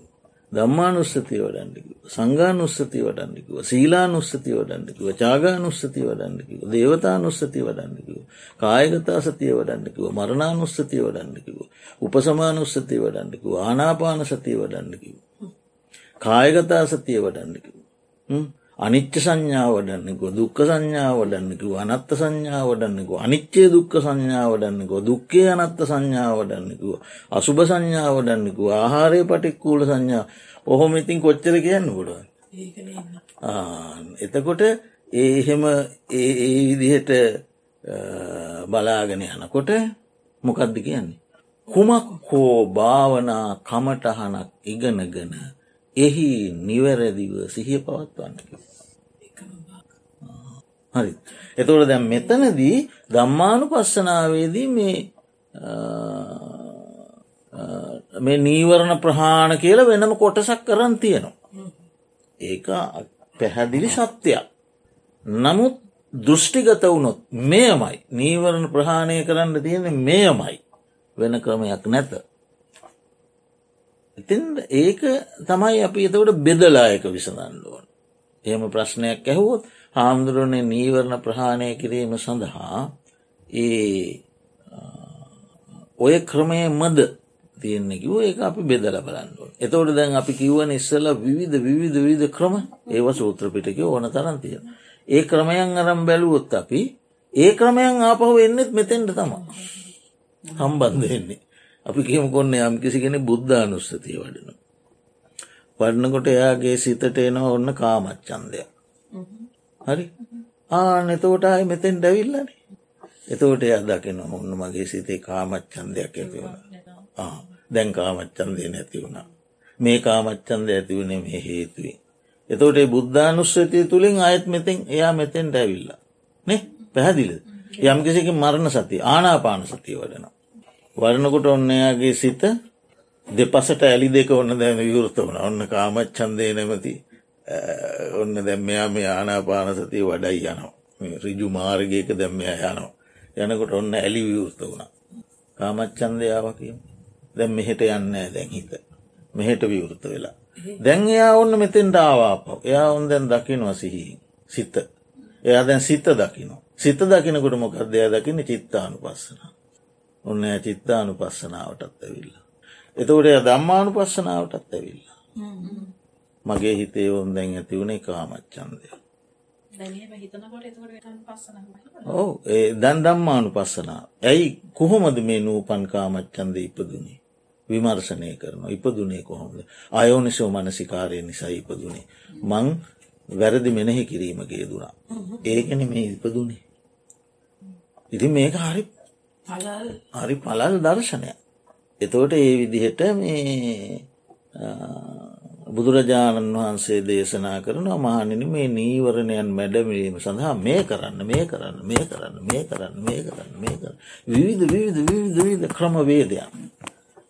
දම්මානුස්සතිය වඩන්ඩිකිව සංගානුස්සතිය වඩන්ඩිකිව සීලානුස්සතිය වඩන්ඩිකිව චාගානුස්සතිය වඩන්ඩිකිව දේවතානුස්සතිය වඩන්ඩිකිව කායගතා සතිය වඩන්ඩිකිව මරණානුස්සතිය වඩන්ඩිකිව උපසමානුස්සතිය වඩන්ඩිකිව ආනාපාන සතිය වඩන්ඩිකිව කායගතා සතිය වඩන්ඩිකිව අනිච්ච සංඥා වඩන්නෙකු දුක්ක සංඥා වඩන්නෙකු අනත්ත සංඥා වඩන්නෙකු අනිච්චේ දුක්ක සංඥා වඩන්නෙකු දුක්කේ අනත්ත සංඥා වඩන්නෙකුව අසුභ සංඥා වඩන්නෙකු ආහාරය පටික්කූල සංඥා ඔහොම ඉතින් කොච්චර කියන්න ගොඩ එතකොට ඒ එහෙම ඒ විදිහට බලාගෙන යනකොට මොකක්ද කියන්නේ. කුමක් හෝ භාවනා කමටහනක් ඉගෙනගෙන එහි නිවැරදිව සිහිය පවත්වන්නකි. හරි. එතකොට දැන් මෙතනදී දම්මානු පස්සනාවේදී මේ මේ නීවරණ ප්‍රහාණ කියල වෙනම කොටසක් කරන්න තියෙනවා. ඒක පැහැදිලි සත්‍යයක්. නමුත් දෘෂ්ටිගත වුණොත් මෙයමයි නීවරණ ප්‍රහාණය කරන්න තියෙන මෙයමයි වෙන ක්‍රමයක් නැත. ඉතින් ඒක තමයි අපි එතකට බෙදලායක විසඳන්ඩුවන්. එහෙම ප්‍රශ්නයක් ඇහුවොත් හාමුදුරුවනේ නීවරණ ප්‍රහාණය කිරීම සඳහා ඒ ඔය ක්‍රමය මද තියෙන්නේ කිව ඒ අපි බෙදල බලන්නුව. එතවට දැන් අපි කිව්වන ඉස්සල විවිධ විවිධ විධ ක්‍රම ඒව සූත්‍රපිටක ඕන තරන් තියෙන. ඒ ක්‍රමයන් අරම් බැලුවොත් අපි ඒ ක්‍රමයන් ආපහු එන්නෙත් මෙතෙන්ට තම හම්බන්ධ එන්නේ. අපි කියම කොන්න යම් කිසි කෙනෙ බුද්ධානුස්සතිය වඩන. වඩනකොට එයාගේ සිතට එනවා ඔන්න කාමච්චන්දයක්. හරි? ආ නතකොට අය මෙතෙන් ඩැවිල්ලනේ එතකොට එයා දකින ඔන්න මගේ සිතේ කාමච්චන්දයක් ඇති වුණ. දැන් කාමච්චන්දය නැති වුණා. මේ කාමච්චන්ද ඇතිවුණේ මේ හේතුවී එතකොට බුද්ධානුස්සතිය තුළින් අයත් මෙතෙන් එයා මෙතෙන් ඩැවිල්ලා නේ? පැහැදිල යම් කිසික මරණ සති ආනාපාන සතිය වඩන වරණකොට ඔන්න එයාගේ සිත දෙපසට ඇලි දෙක ඔන්න දැන විවෘත වන ඔන්න කාමච්චන්දය නැමති ඔන්න දැම්මයා මේ ආනාපාන සතිය වඩයි යනවා. රිජු මාර්ගයක දැම්මයා යනවා. යනකොට ඔන්න ඇලි විවෘත වුණා. කාමච්චන්දයාව කියම දැම් මෙහෙට යන්න දැන් හිත. මෙහෙට විවෘත වෙලා. දැන් එයා ඔන්න මෙතෙන්ට ආවාපව එයා ඔන් දැන් දකිනවා සිහි. සිත. එයා දැන් සිත දකිනවා. සිත දකිනකොට මොකක්දයා දකින චිත්තානු පස්සන ඔන්න ඇ චිත්තානු පස්සනාවටත් ඇවිල්ලා. එතකොට එය දම්මානු පස්සනාවටත් ඇවිල්ලා මගේ හිතේ ඔොන් දැන් ඇති වුණේ කාමච්චන්දය ඕ ඒ දැන් දම්මානු පස්සනා ඇයි කොහොමද මේ නූපන් කාමච්චන්ද ඉපදුනේ? විමර්ශනය කරන ඉපදුනේ කොහොමද? අයෝනිසෝ මනසිකාරය නිසා ඉපදුනේ. මං වැරදි මෙනෙහි කිරීමගේ දුනා ඒකන මේ ඉපදුනේ. ඉති මේක හරි හරි පලල් දර්ශනය එතවට ඒ විදිහට මේ බුදුරජාණන් වහන්සේ දේශනා කරන මහනිනි මේ නීවරණයන් මැඩමීම සඳහා මේ කරන්න මේ කරන්න මේ කරන්න මේ කරන්න මේ කරන්න මේ කර විවිධ විවිධ විවිධ විධ ක්‍රමවේදයන්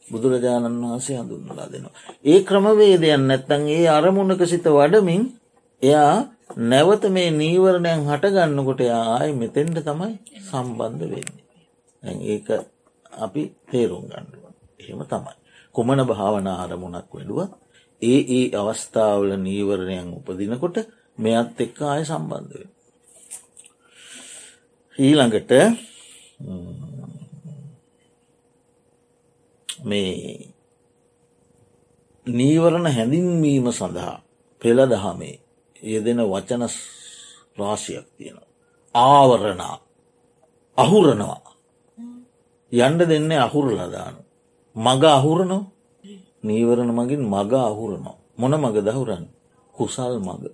බුදුරජාණන් වහන්සේ හඳුන්නලා දෙනවා. ඒ ක්‍රමවේදයන් නැත්තන් ඒ අරමුණක සිත වඩමින් එයා නැවත මේ නීවරණයන් හටගන්නකොට ආය මෙතෙන්ට තමයි සම්බන්ධ වෙන්නේ. ඒක අපි තේරුම් ගණ්ඩුව. එහෙම තමයි. කුමන භාවන අරමුණක් වැඩුව ඒ ඒ අවස්ථාවල නීවරණයන් උපදිනකොට මෙයත් එක්ක ආය සම්බන්ධය. ඊළඟට මේ නීවරණ හැඳින්වීම සඳහා පෙළ දහමේ යෙදෙන වචන රාශියක් තියෙනවා. ආවරණා අහුරනවා යන්ඩ දෙන්නේ අහුරලදානු. මග අහුරනෝ නීවරණ මගින් මග අහුරනවා. මොන මග දහුරන් කුසල් මග.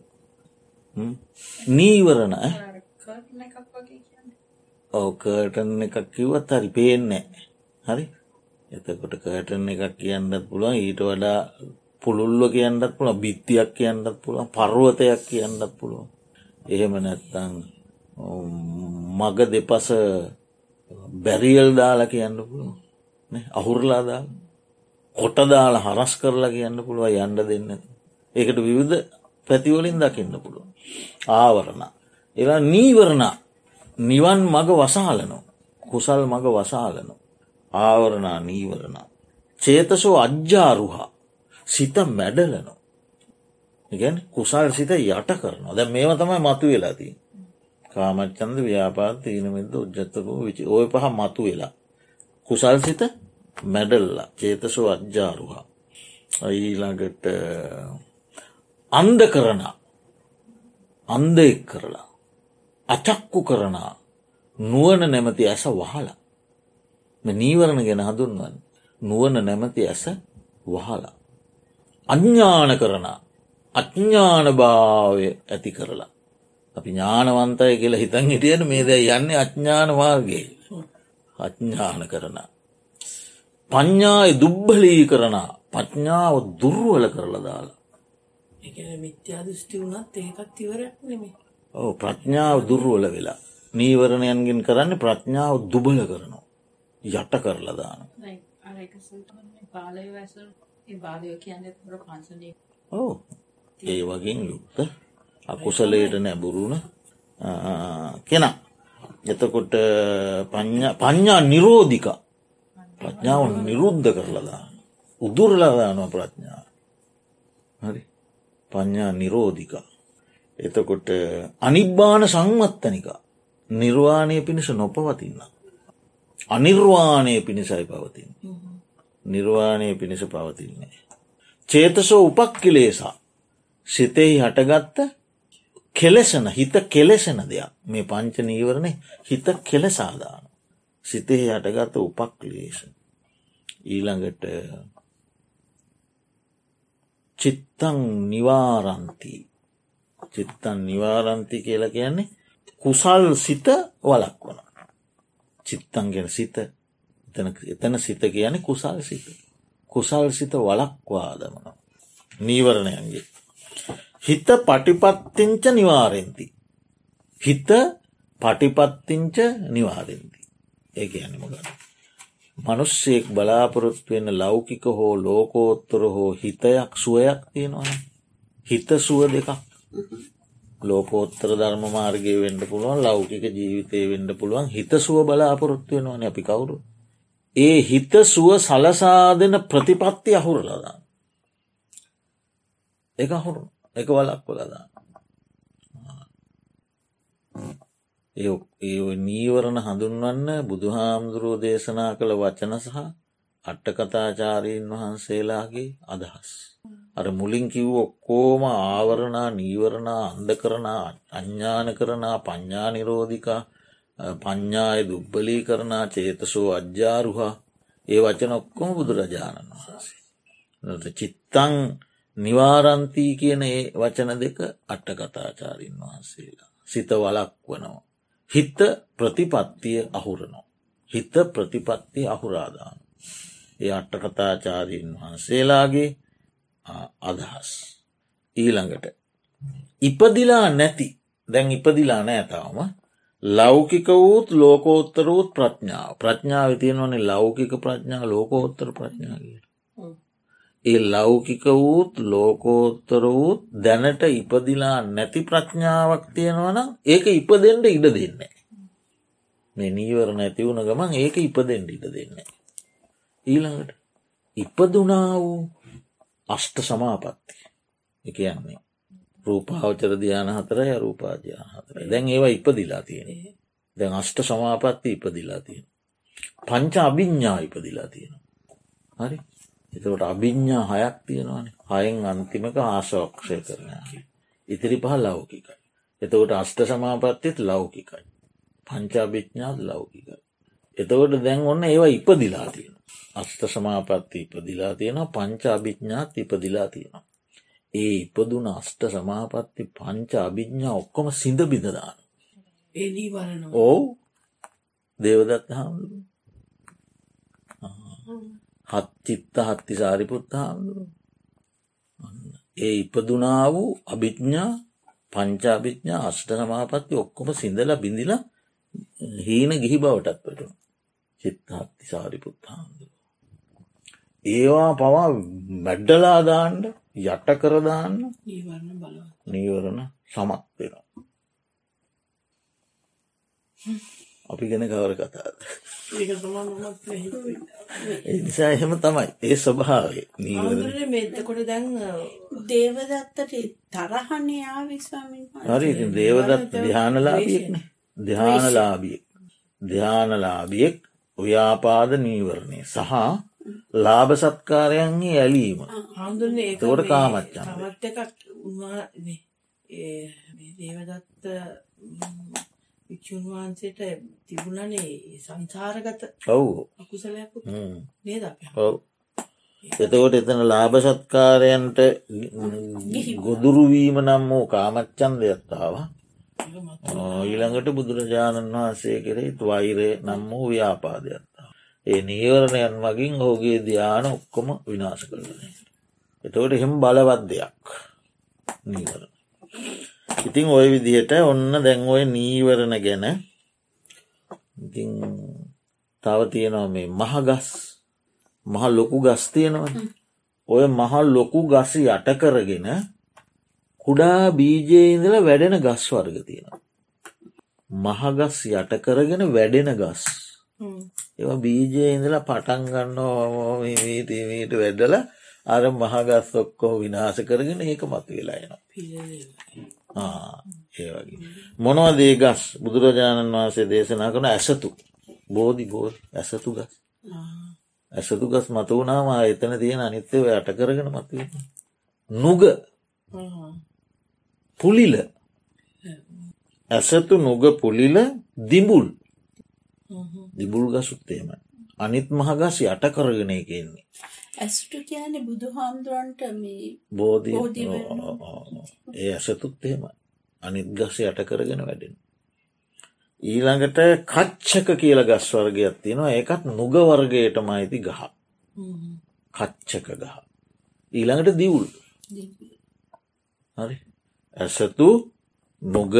නීවරණ ඕකටන් එකක් කිව්වත් හරි පේන්නේ හරි? එතකොට කටන එකක් කියන්නත් පුළුවන් ඊට වඩා පුළුල්ව කියන්නත් පුළ බිත්තියක් කියන්නත් පුළුවන් පර්ුවතයක් කියන්නත් පුළුවන්. එහෙම නැත්තං මග දෙපස බැරියල් දාලා කියන්න පුළුවන්. අහුරලා දාලා කොටදාලා හරස් කරලා කියන්න පුළුව යන්න දෙන්න. ඒකට විවිධ පැතිවලින් දකින්න පුළුව. ආවරණ. එලා නීවරණ නිවන් මග වසාලනො. කුසල් මග වසාලනො. ආවරණා නීවරණ. චේතසෝ අජ්ජාරුහා සිත මැඩලනො. ඉගැන් කුසල් සිත යට කරනවා දැ මේව තමයි මතු වෙලාදී. කාමච්චන්ද ව්‍යාපාත තීනමෙද උද්ජත්තකෝ විචි ඔය පහ මතු වෙලා. කුසල් සිත මැඩල්ලා චේතසෝ අජ්ජාරුහා. ඊළඟට අන්ද කරන අන්ද එක් කරලා. අචක්කු කරනා. නුවන නැමති ඇස වහලා. නීවරණ ගැන හඳුන්වන් නුවන නැමති ඇස වහලා. අඥ්ඥාන කරන. අඥ්ඥාන භාවය ඇති කරලා. අපි ඥානවන්තය කියලා හිතන් හිටියන මේද යන්නේ අඥ්ඥාන මාර්ගයේ. අඥ්ඥාන කරනා. පඤ්ඥාය දුබ්බලී කරන පඥ්ඥාව දුර්ුවල කරලා දාලා මිත්‍යා දෘෂ්ටි වුණත් ඒකත් ඉවරයක් නෙමේ ඕ ප්‍රඥාව දුර්ුවල වෙලා. නීවරණයන්ගෙන් කරන්න ප්‍රඥාව දුබල කරනවා. යට කරලදාන. දැන් ඕ ඒ වගින් යුක්ත අකුසලයට නැබුරුණ කෙනා. එතකොට පඥ්ඥා නිරෝධික ප්‍රඥාව නිරුද්ධ කරලදා. උදුරලදානවා ප්‍රඥාව. හරි පඥ්ඥා නිරෝධිකා. එතකොට අනිබ්බාන සංවත්තනික නිර්වාණය පිණිස නොපවතින්න. අනිර්වාණය පිණිසයි පවතින්. නිර්වාණය පිණිස පවතින්නේ. චේතසෝ උපක්කිලේසා සිතෙහි හටගත්ත කෙලෙසන හිත කෙලෙසෙන දෙයක් මේ පංච නීවරණය හිත කෙලෙසාදාන. සිතෙහි හටගත්ත උපක්ලේෂ. ඊළඟට චිත්තං නිවාරන්ති චිත්තන් නිවාරන්ති කියලා කියන්නේ කුසල් සිත වලක් වන. චිත්තන් ගෙන සිත එතන සිත කියන කුසල් සිත. කුසල් සිත වලක්වාදමන. නීවරණයන්ගේ. හිත පටිපත්තිංච නිවාරෙන්ති. හිත පටිපත්තිංච නිවාරෙන්ති. ඒ කියන්නමගන්න. මනුස්සයෙක් බලාපොරොත්තු වෙන ලෞකික හෝ ලෝකෝත්තර හෝ හිතයක් සුවයක් තියෙනවන. හිත සුව දෙකක් ලෝකෝත්තර ධර්ම මාර්ගය වෙන්ඩ පුළුවන් ලෞකික ජීවිතය වෙන්ඩ පුළුවන් හිත සුව බලාපොරොත්තු වෙනවන අපි කවුරු. ඒ හිත සුව සලසා දෙන ප්‍රතිපත්ති අහුරලදා. එක හුරු එක වලක් කොලදා. ඒ නීවරණ හඳුන්වන්න බුදුහාමුදුරුව දේශනා කළ වචන සහ අට්ටකතාචාරීන් වහන්සේලාගේ අදහස්. අර මුලින් කිව් ඔක්කෝම ආවරණා නීවරණා අන්ද කරනා අඥ්ඥාන කරනා පඤ්ඥා නිරෝධිකා පඤ්ඥාය දුබ්බලී කරනා චේතසෝ අජ්‍යාරුහා ඒ වචන ඔක්කොම බුදුරජාණන් වහන්සේ. චිත්තං නිවාරන්තී කියන ඒ වචන දෙක අට්ටකතාචාරීන් වහන්සේලා. සිත වලක් වනවා. හිත ප්‍රතිපත්තිය අහුරනෝ. හිත ප්‍රතිපත්ති අහුරාදාන. ඒ අට්ටකතාචාරීන් වහන්සේලාගේ අදහස්. ඊළඟට. ඉපදිලා නැති දැන් ඉපදිලා නෑතාවම ලෞකික වූත් ලෝකෝත්තර වූත් ප්‍රඥාව ප්‍රඥාව තියෙනවනේ ලෞකික ප්‍රඥා ලෝකෝත්තර ප්‍රඥාගට. ඒ ලෞකික වූත් ලෝකෝත්තර වූත් දැනට ඉපදිලා නැති ප්‍රඥාවක් තියෙනවනම් ඒක ඉපදෙන්ට ඉඩ දෙන්නේ. මේ නීවර නැතිවුණ ගමන් ඒක ඉපදෙන්ට ඉඩ දෙන්නේ. ඊළඟට ඉපදුනා වූ අෂ්ට සමාපත්තිය. එකයන්නේ රූපාවචර ධ්‍යාන හතරය රූපාධ්‍යාන හතර දැන් ඒවා ඉපදිලා තියෙන දැන් අෂ්ට සමාපත්ති ඉපදිලා තියෙන පංච අභිඤ්ඥා ඉපදිලා තියෙන හරි? එතකට අභිඤ්ඥා හයක් තියෙනවානේ. හයෙන් අන්තිමක ආශෝක්ෂය කරන ඉතිරි පහ ලෞකිකයි. එතකොට අෂ්ට සමාපත්තිත් ලෞකිකයි. පංචාභිච්ඥාත් ලෞකිකයි. එතකොට දැන් ඔන්න ඒවා ඉපදිලා තියෙන අෂ්ට සමාපත්ති ඉපදිලා තියෙනවා පංච අභිඥාත් ඉපදිලා තියෙනවා. ඒ ඉපදුන අෂ්ට සමාපත්ති පංච අභිඥා ඔක්කොම සිඳ බිඳදාන. ඕ දේවදත්ත හාමුදුරු හත්චිත්ත හත්ති සාරිපුත්ත හාමුදුරු ඒ ඉපදුනා වූ අභිඥා පංචාභිඥා අෂ්ට සමාපත්ති ඔක්කොම සිඳල බිඳිල හීන ගිහි බවටත් පට චිත්තහත්ති සාරිපුත්ත හාමුදුරු ඒවා පවා වැඩ්ඩලාදාන්ඩ යට කරදාන්න නීවරණ සමත් වෙනවා. අපි ගැන කවර කතාද. නිසා එහෙම තමයි. ඒ ස්වභාවේ ආන්දරේ මෙතකොට දැන් දේවදත්තට තරහනේ ආවේ ස්වාමීන් වහන්සේ. හරි ඉතින් දේවදත් ධ්‍යානලාභියෙක්නේ ධ්‍යානලාභියෙක්. ධ්‍යානලාභියෙක් ව්‍යාපාද නීවරණය සහ ලාභ සත්කාරයන්ගේ ඇලීම. ඒ තෝට උන්වා දේවදත්ත වික්ෂූන් වහන්සේට තිබුණනේ සංසාරගත ඔවු. අකුසලයක් නේද අප ඔව්. එතකොට එතන ලාභ සත්කාරයන්ට ගොදුරුවීම නම් වූ කාමච්චන් දෙයක්ත්තාව ඊළඟට බුදුරජාණන් වහන්සේ කෙරෙහි වෛරය නම් වූ ව්‍යාපාදයක්ත්තාව ඒ නීවරණයන් මගින් හෝගේ ධ්‍යාන ඔක්කොම විනාශ කරන. එතවට එහෙම බලවත් දෙයක් නීවරණ. ඉතිං ඔය විදිහට ඔන්න දැන් ඔය නීවරණ ගැන තව තියෙනවා මේ මහගස් මහ ලොකු ගස් තියෙනවන ඔය මහ ලොකු ගස යට කරගෙන කුඩා බීජය ඉඳල වැඩෙන ගස් වර්ග තියෙනවා. මහගස් යට කරගෙන වැඩෙන ගස්. ඒ බීජය ඉඳලා පටන් ගන්න මීට වැඩල අර මහගස් ඔක්කෝ විනාස කරගෙන ඒක මතු වෙලා එනවා. ඒ වගේ. මොනව දේ ගස්? බුදුරජාණන් වහන්සේ දේශනා කන ඇසතු. බෝධි බෝධ ඇසතු ගස්. ඇසතු ගස් මත වුණාම එතන තියෙන අනිත්‍යව යට කරගෙන මතු නුග. පුලිල. ඇසතු නුග පුලිල දිඹුල්. දිබුල් ගසුත්තේම අනිත් මහගස් යට කරගෙන එකෙන්නේ. ඇස්ට කියන්නේ බුදු හාමුදුරන්ට මේ බෝධී ඒ ඇසතුත් එහෙම අනිත් ගස යට කරගෙන වැඩෙන. ඊළඟට කච්චක කියල ගස් වර්ගයක් තියෙනවා. ඒකත් නුග වර්ගයටම අයිති ගහ. කච්චක ගහ. ඊළඟට දිවුල්. හරි. ඇසතු නොග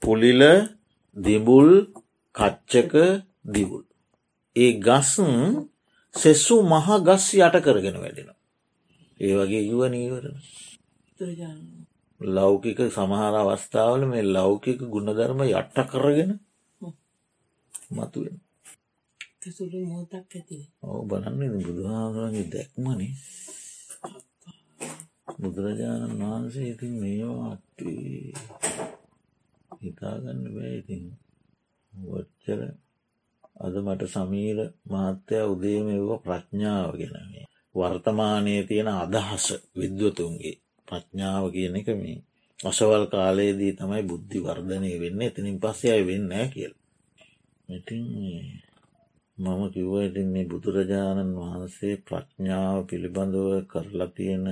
පුලිල දිබුල් කච්චක දිවුල්. ඒ ගස්න් සෙස්සු මහ ගස් යට කරගෙන වැඩෙන. ඒ වගේ යුව නීවරණ. ලෞකික සමහර අවස්ථාවල මේ ලෞකික ගුණධර්ම යට්ට කරගෙන මතුවෙන. ඔව බලන්න බුදුහාරගේ දැක්මනේ බුදුරජාණන් වහන්සේ ඉතින් මේවා හිතාගන්න බෑ ඉතින් වච්චර අද මට සමීර මාත්‍යය උදේම එව ප්‍රඥාව ගෙනමේ වර්තමානයේ තියෙන අදහස විද්වතුන්ගේ ප්‍රඥාව කියන එක මේ අසවල් කාලයේදී තමයි බුද්ධි වර්ධනය වෙන්න. එතනින් පස්සේ අය වෙන්න කියල්. ඉතින් මම කිව්ව ඉතින් මේ බුදුරජාණන් වහන්සේ ප්‍රඥාව පිළිබඳව කරලා තියෙන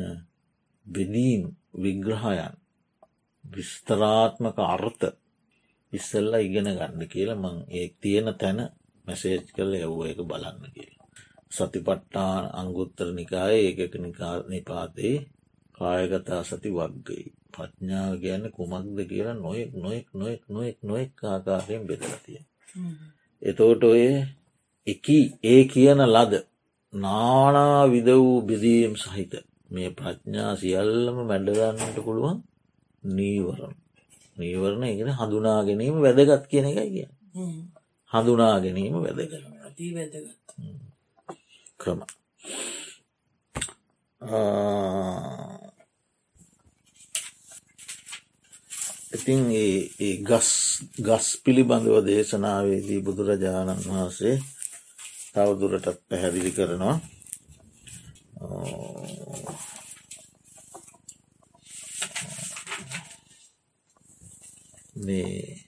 බෙදීම් විග්‍රහයන් විස්තරාත්මක අර්ථ ඉස්සල්ල ඉගෙන ගන්න කියල මං ඒ තියෙන තැන මැසේජ් කල යව්ව එක බලන්න කියලා. සතිපට්ටාන අංගුත්තර නිකාය ඒකක නිපාතේ කායගතා සති වක්ගයි. ප්‍රඥාව ගැන කුමක්ද කියලා නොයෙක් නොයෙක් නොයෙක් නොයෙක් නොයෙක් ආකාරයෙන් බෙදලතිය. එතෝට ඔය එකී ඒ කියන ලද නානා විද වූ බෙදීම් සහිත මේ ප්‍රඥා සියල්ලම මැඩගන්නට පුළුවන් නීවරණ. නීවරණ ඉගෙන හඳුනා ගැනීම වැදගත් කියන එකයි කිය. හඳුනා ගැනීම වැදග ක්‍රම. ඉතින් ඒ ගස් ගස් පිළිබඳව දේශනාවේදී බුදුරජාණන් වහන්සේ තවදුරටත් පැහැදිලි කරනවා. මේ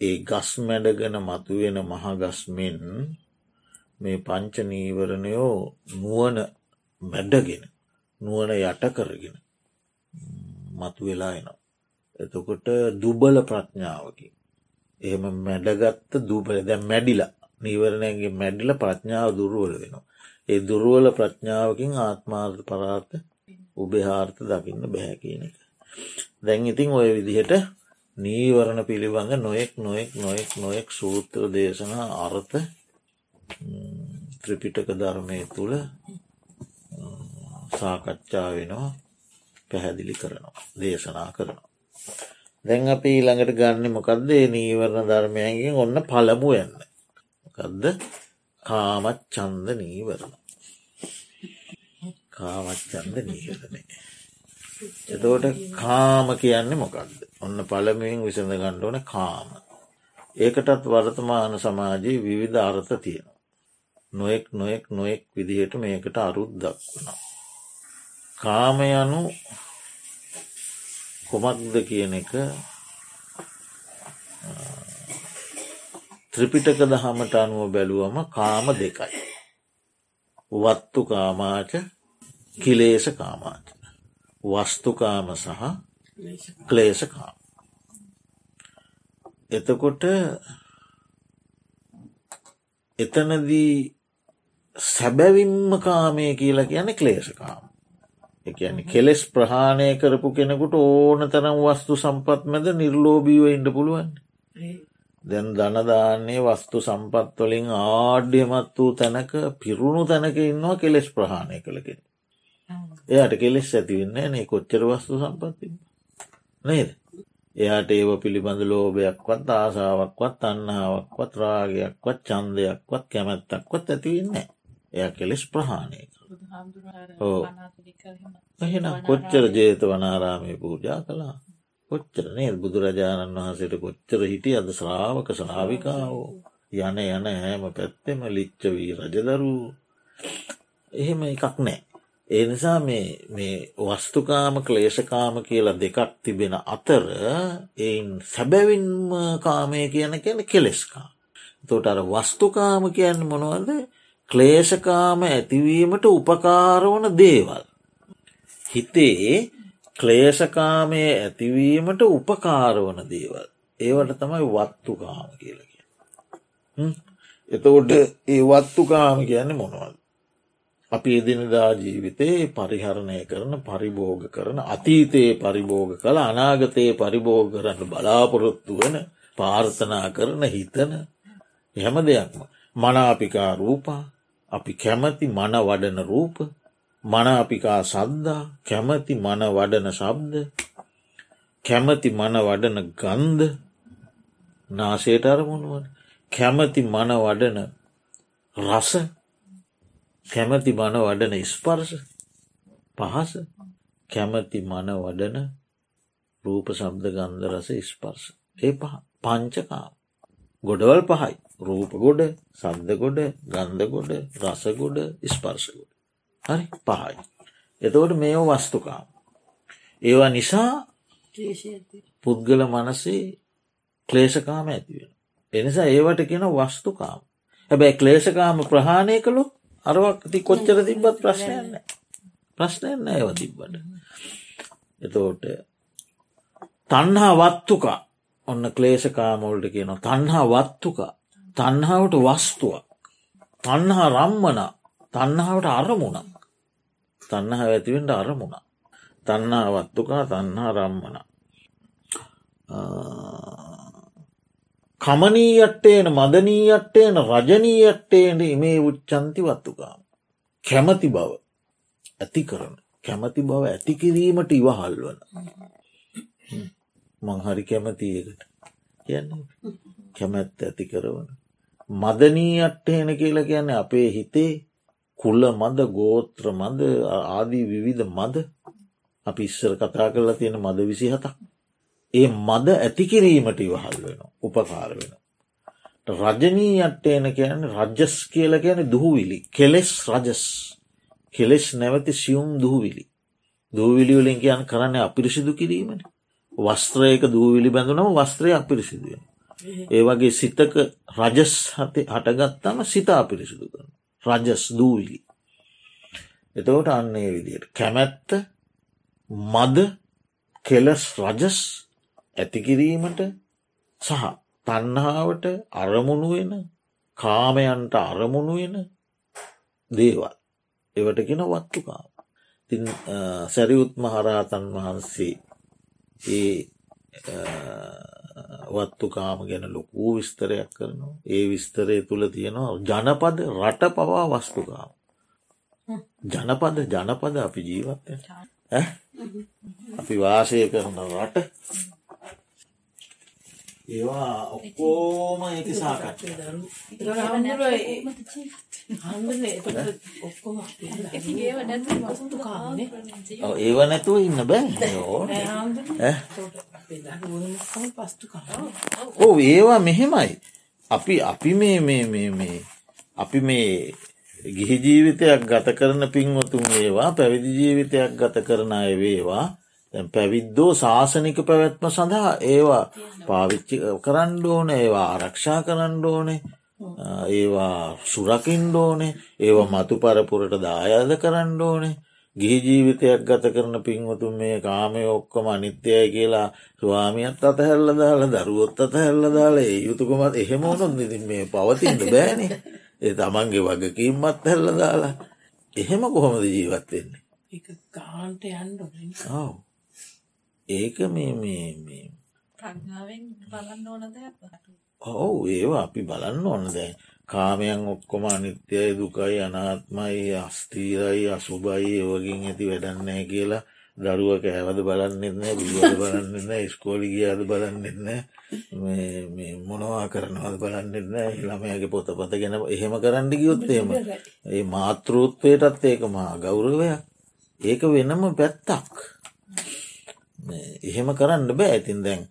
ඒ ගස් මැඩගෙන මතුවෙන මහගස්මෙන් මේ පංච නීවරණයෝ නුවන මැඩගෙන නුවන යට කරගෙන මතු වෙලා එනවා. එතකොට දුබල ප්‍රඥාවකි. එහෙම මැඩගත්ත දුබල දැ මැඩිලා නීවරණයගේ මැඩිල ප්‍රඥාව දුරුවල වෙනවා. ඒ දුරුවල ප්‍රඥාවකින් ආත්මාර්ථ පරාර්ථ උබෙහාර්ථ දකින්න බැහැ කියන එක. දැන් ඉතින් ඔය විදිහට නීවරණ පිළිබඳ නොයෙක් නොයෙක් නොයෙක් නොයෙක් සූත්‍ර දේශනා අර්ථ ත්‍රිපිටක ධර්මය තුළ සාකච්ඡා වෙනවා පැහැදිලි කරනවා දේශනා කරනවා. දැන් අපි ඊළඟට ගන්න මොකක්ද නීවරණ ධර්මයන්ගෙන් ඔන්න පළමු යන්න. මොකක්ද කාමත් චන්ද නීවරණ. කාමච්චන්ද නීවරණය. එතෝට කාම කියන්නේ මොකක්ද. ඔන්න පළමුවෙන් විසඳ ගණ්ඩෝන කාම. ඒකටත් වර්තමාන සමාජයේ විවිධ අර්ථ තියෙන. නොයෙක් නොයෙක් නොයෙක් විදිහට මේකට අරුත් දක්වනවා. කාම යනු කොමක්ද කියන එක ත්‍රිපිටක දහමට අනුව බැලුවම කාම දෙකයි. වත්තු කාමාච කිලේස කාමාච. වස්තුකාම සහ ක්ලේශකාම. එතකොට එතනදී සැබැවින්ම කාමය කියලා කියන ක්ලේශකාම. එකන කෙලෙස් ප්‍රහාණය කරපු කෙනෙකුට ඕන තරම් වස්තු සම්පත් මැද නිර්ලෝබීව ඉන්ඩ පුළුවන් දැන් දනදාන්නේ වස්තු සම්පත්වලින් ආඩ්‍යමත් වූ තැනක පිරුණු තැනක ඉන්නවා කෙලෙස් ප්‍රහාණය කළකෙන එයාට කෙලෙස් ඇතිවෙන්නේ නේ. කොච්චර වස්තු සම්පත්ති නේද? එයාට ඒව පිළිබඳ ලෝභයක්වත් ආසාාවක්වත් අන්නාවක්වත් රාගයක්වත් චන්දයක්වත් කැමැත්තක්වත් ඇතිවෙන්නේ එය කෙලෙස් ප්‍රහාණය ඕ එහෙනම් කොච්චර ජේත වනාරාමය පූජා කළා? කොච්චර නේද? බුදුරජාණන් වහන්සේට කොච්චර හිටිය? අද ශ්‍රාවක ශ්‍රාවිකාවෝ. යන යන හැම පැත්තෙම ලිච්චවී රජදරූ එහෙම එකක් නෑ ඒ නිසා මේ වස්තුකාම ක්ලේශකාම කියලා දෙකක් තිබෙන අතර එයින් සැබැවින්ම කාමය කියන කියන කෙලෙස්කා. තොට අර වස්තුකාම කියන්න මොනවද ක්ලේශකාම ඇතිවීමට උපකාරවන දේවල්. හිතේ ක්ලේශකාමය ඇතිවීමට උපකාරවන දේවල්. ඒවට තමයි වත්තුකාම කියලක. එතකොට ඒ වත්තුකාම කියන්නේ මොනවද. අපි එදිනදා ජීවිතයේ පරිහරණය කරන පරිභෝග කරන අතීතයේ පරිභෝග කළ අනාගතයේ පරිභෝග කරන්න බලාපොරොත්තු වන පාර්ථනා කරන හිතන හැම දෙයක්ම. මනාපිකා රූපා අපි කැමති මන වඩන රූප මනාපිකා සද්දා කැමති මන වඩන ශබ්ද කැමති මන වඩන ගන්ධ නාසේට අරමුණුවන කැමති මන වඩන රස කැමති මන වඩන ස්පර්ශ පහස කැමති මන වඩන රූප සබ්ද ගන්ධ රස ස්පර්ශ. ඒ පංචකාම. ගොඩවල් පහයි. රූප ගොඩ සද්ද ගොඩ ගන්ධ ගොඩ රසගොඩ ස්පර්ශගොඩ හරි? පහයි. එතවට මේ වස්තුකාම. ඒවා නිසා පුද්ගල මනසේ ක්ලේෂකාම ඇතිවෙන එනිසා ඒවට කියෙන වස්තුකාම. හැබැයි ක්ලේෂකාම ප්‍රහාණය කළොත් අරවක්ති කොච්චර තිබ්බත් ප්‍රශ්නයන්න ප්‍රශ්නයන්න ඒව තිබ්බට. එතෝට තන්හා වත්තුකා. ඔන්න ක්ලේෂකාමෝල්ට කියන තන්හා වත්තුකා. තන්හාවට වස්තුවක් තන්හා රම්මන. තන්නාවට අරමුණක් තන්නහ ඇතිවෙන්ට අරමුණ. තන්නා වත්තුකා තන්හා රම්මන කමනීයට්ටේන මදනීයට්ටේන රජනීයට්ටේට ඉමේ උච්චන්ති වත්තුකාම. කැමති බව ඇති කරන කැමති බව ඇති කිරීමට ඉවහල් වන මංහරි කැමතියකට කියන්නේ කැමැත්ත ඇති කරවන. මදනීයට්ටේන කියලා කියන්නේ අපේ හිතේ කුල්ල මද ගෝත්‍ර මද ආදී විවිධ මද. අපි ඉස්සර කතා කරලා තියෙන මද විසි හතක්. ඒ මද ඇතිකිරීමට ඉවහල් වෙන උපකාර වෙන. රජනීයට්ට එන කියන රජස් කියල ගැන දුහවිලි කෙලෙස් රජස් කෙලෙස් නැවති සියුම් දුහවිලි දූවිලිවලින් කියන් කරන්න අපිරිසිදු කිරීමට වස්ත්‍රයක දූවිලි බැඳුනම වස්ත්‍රය අපිරිසිදුවෙන. ඒ වගේ සිතක රජස් හතේ හටගත්තම සිතා අපිරිසිදු කරන. රජස් දූවිලි. එතවට අන්නේ විදියට කැමැත්ත මද කෙලස් රජස් ඇතිකිරීමට සහ තන්හාාවට අරමුණු වෙන කාමයන්ට අරමුණු වෙන දේවල්. එවටගෙන වත්තුකා තින් සැරියුත් මහරාතන් වහන්සේ ඒ වත්තුකාම ගැන ලොකූ විස්තරයක් කරනවා. ඒ විස්තරය තුළ තියෙනවා ජනපද රට පවා වස්තුකාම. ජනපද ජනපද අපි ජීවත්ය අපි වාසය කරන රට ඒවා ඔක්කෝම ඇති සාකච්ඡ. ඒව නැතුව ඉන්න බෑ. ඕ ඒවා මෙහෙමයි. අපි අපි මේ මේ මේ මේ අපි මේ ගිහි ජීවිතයක් ගත කරන පින්වතුන් ඒවා පැවිදි ජීවිතයක් ගත කරන අය වේවා පැවිද්දෝ ශාසනික පැවැත්ම සඳහා ඒවා පාවිච්චි කරන්න ඕන ඒවා ආරක්ෂා කරන්න ඕනේ ඒවා සුරකින්ඩ ඕනේ ඒවා මතු පරපුරට දායාද කරන්න ඕනේ. ගිහි ජීවිතයක් ගත කරන පින්වතුන් මේ කාමය ඔක්කොම අනිත්‍යය කියලා ස්වාමියත් අතහැල්ල දාල දරුවොත් අතහැල්ල දාලා ඒ යුතුකොමත් එහෙම ඕනොත් නිතින් මේ පවතින්ට බෑනේ. ඒ තමන්ගේ වගකීම්මත් හැල්ල දාලා. එහෙම කොහොමද ජීවත්වෙන්නේ එක ගාන්ට යන්ඩ ඔව් ඒක මේ මේ මේ. ඔවු ඒවා අපි බලන්න ඕන දැන්. කාමයන් ඔක්කොම අනිත්‍යයි දුකයි අනාත්මයි අස්තීරයි අසුභයි ඒවගින් ඇති වැඩන්නෑ කියලා. දරුව කෑවද බලන්නෙත්නෑ පිළිවද බලන්නෙන්න ස්කෝලි ගියාද බලන්නෙත්නෑ මොනවා කරනවද බලන්නෙත්න ළමයගේ පොතපත ගැන එහෙම කරන්න ගියොත්තේම ඒ මාතෘත්වයටත් ඒක මා ගෞරවයක්. ඒක වෙනම පැත්තක් එහෙම කරන්න බෑ. ඇතින් දැන්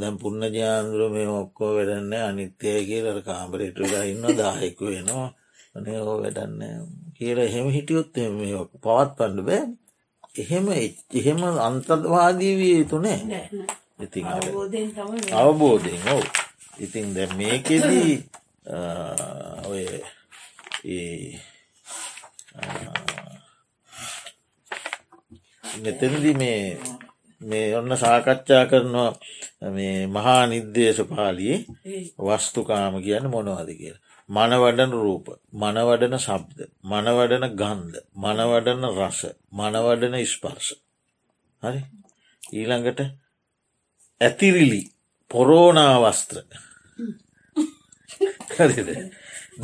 දැන් පුන්න ජාන්දුර මේ ඔක්කෝ වැඩන්න අනිත්‍යය කියලට කාමරයට ඉන්න දාහෙකු වෙනවා. අනේ ඕ වැඩන්න කියලා එහෙම හිටියොත් මේ පවත් පණ්ඩ බෑ. එහෙම එහෙම අන්තර්වාදී විය යුතු නෑ. ඉතින් අවබෝධයෙන් ඔවු. ඉතින් දැ මේකෙදී ඔය මෙතැනදි මේ මේ ඔන්න සාකච්ඡා කරනවා මේ මහා නිර්දේශ පාලියේ වස්තුකාම කියන්න මොනවද කියල. මනවඩන රූප මනවඩන සබ්ද මනවඩන ගන්ධ මනවඩන රස මනවඩන ස්පර්ශ. හරි? ඊළඟට ඇතිරිලි පොරෝනාවස්ත්‍ර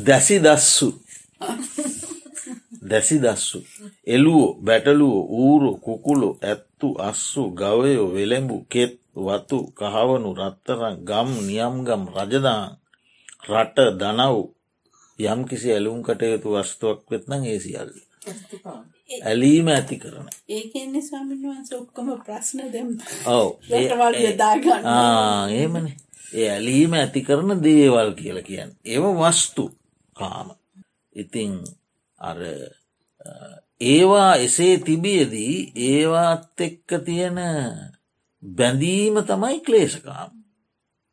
දැසි දස්සු දැසි දස්සු එළුවෝ බැටලුවෝ ඌරු කුකුළු ඇත්තු අස්සු ගවයෝ වෙළෙඹු කෙත් වතු කහවනු රත්තරන් ගම් නියම්ගම් රජදාන් රට දනව් යම් කිසි ඇලුම් කටයුතු වස්තුවක් වෙත්නම් ඒ සියල්ල. ඇලීම ඇති කරන. ඒකන්නේ ස්වාමින් වහන්ස ඔක්කොම ප්‍රශ්න දෙම් ඔව ඒමන ඒ ඇලීම ඇති කරන දේවල් කියල කියන්න. ඒව වස්තු කාම. ඉතිං අර ඒවා එසේ තිබියදී ඒවාත් එක්ක තියෙන බැඳීම තමයි ක්ලේෂකාම.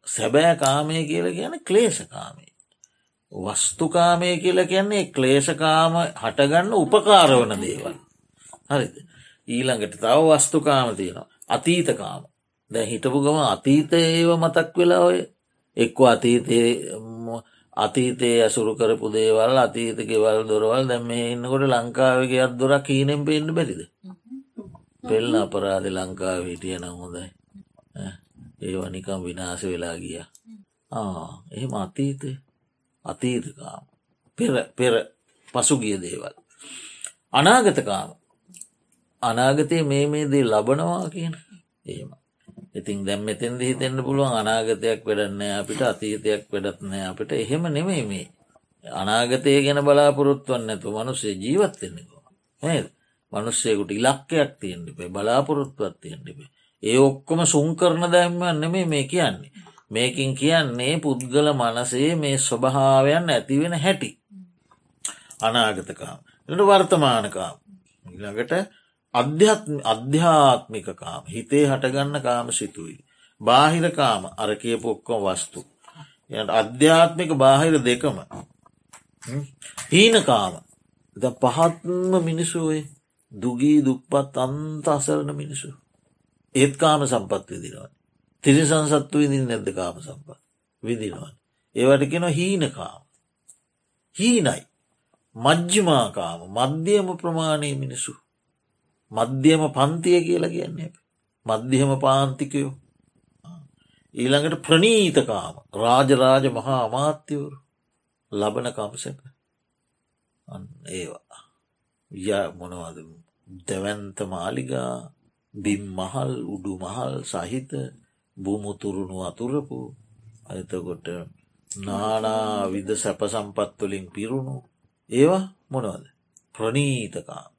සැබෑ කාමය කියල කියන ක්ලේෂකාමේ. වස්තුකාමය කියල කියන්නේ ක්ලේෂකාම හටගන්න උපකාරවන දේවල්. හරිද. ඊළඟට තව වස්තුකාම තියෙනවා. අතීතකාම. දැ හිටපු ගම අතීත ඒව මතක් වෙලා ඔය එක්ක අතීතය අතීතයේ ඇසුරු කරපු දේවල් අතීත ගෙවල් දොරවල් දැම ඉන්නකොට ලංකාවගේ අත් දොරක් කීනෙන් පෙන්න්න බැරිද? පෙල්ල අපරාධ ලංකාව හිටිය නම් හොඳයි. ඒවනිකම් විනාස වෙලා ගිය. එහෙම අතීතය අතීතකාම පෙර පෙර පසුගිය දේවල්. අනාගතකාම. අනාගතය මේ මේ දේ ලබනවා කියන ඒම ඉතින් දැම් මෙතෙන්ද හිතෙන්න්න පුළුවන් අනාගතයක් වැඩන්න අපිට අතීතයක් වැඩත්නෑ අපිට එහෙම නෙමෙයි මේ. අනාගතය ගැන බලාපොරොත්තුවන්න ඇතු මනුස්සේ ජීවත්වෙන්නෙකෝ නේද? මනුස්සයකුට ඉලක්කයක් තියෙන්ටිපේ බලාපොරොත්තුවත් තියෙන්ටිපේ ඒ ඔක්කොම සුන් කරන දැම්මන්න නෙමේ මේ කියන්නේ. මේකින් කියන්නේ පුද්ගල මනසේ මේ ස්වභාවයන් ඇතිවෙන හැටි. අනාගතකාම ට වර්තමානකාම් ඉළඟට අධ්‍යාත්මිකකාම හිතේ හටගන්න කාම සිතුයි. බාහිරකාම අර කියපු ඔක්කොම වස්තු. යට අධ්‍යාත්මික බාහිර දෙකම. හීනකාම ද පහත්ම මිනිසුවේ දුගී දුප්පත් අන්ත අසරණ මිනිසු. ඒත් කාම සම්පත් විදිනවන්. තිරිසන් සත්තු විදින් නැද්ද කාම සම්පත් විදිනවන්. ඒවට කෙන හීනකාම. හීනයි. මජ්්‍යමාකාම මධ්‍යම ප්‍රමාණය මිනිසු. මධ්‍යම පන්තිය කියලා කියන්නේ මධ්‍යම පාන්තිකයෝ. ඊළඟට ප්‍රනීතකාම රාජරාජ මහා අමාත්‍යවරු. ලබන කම්සක. ඒවා. ය මොනවද? දැවන්ත මාලිගා බිම් මහල් උඩු මහල් සහිත බුමුතුරුණු අතුරපු. අතකොට නානා විද සැප සම්පත්තුලින් පිරුණු. ඒවා මොනවද? ප්‍රනීතකාම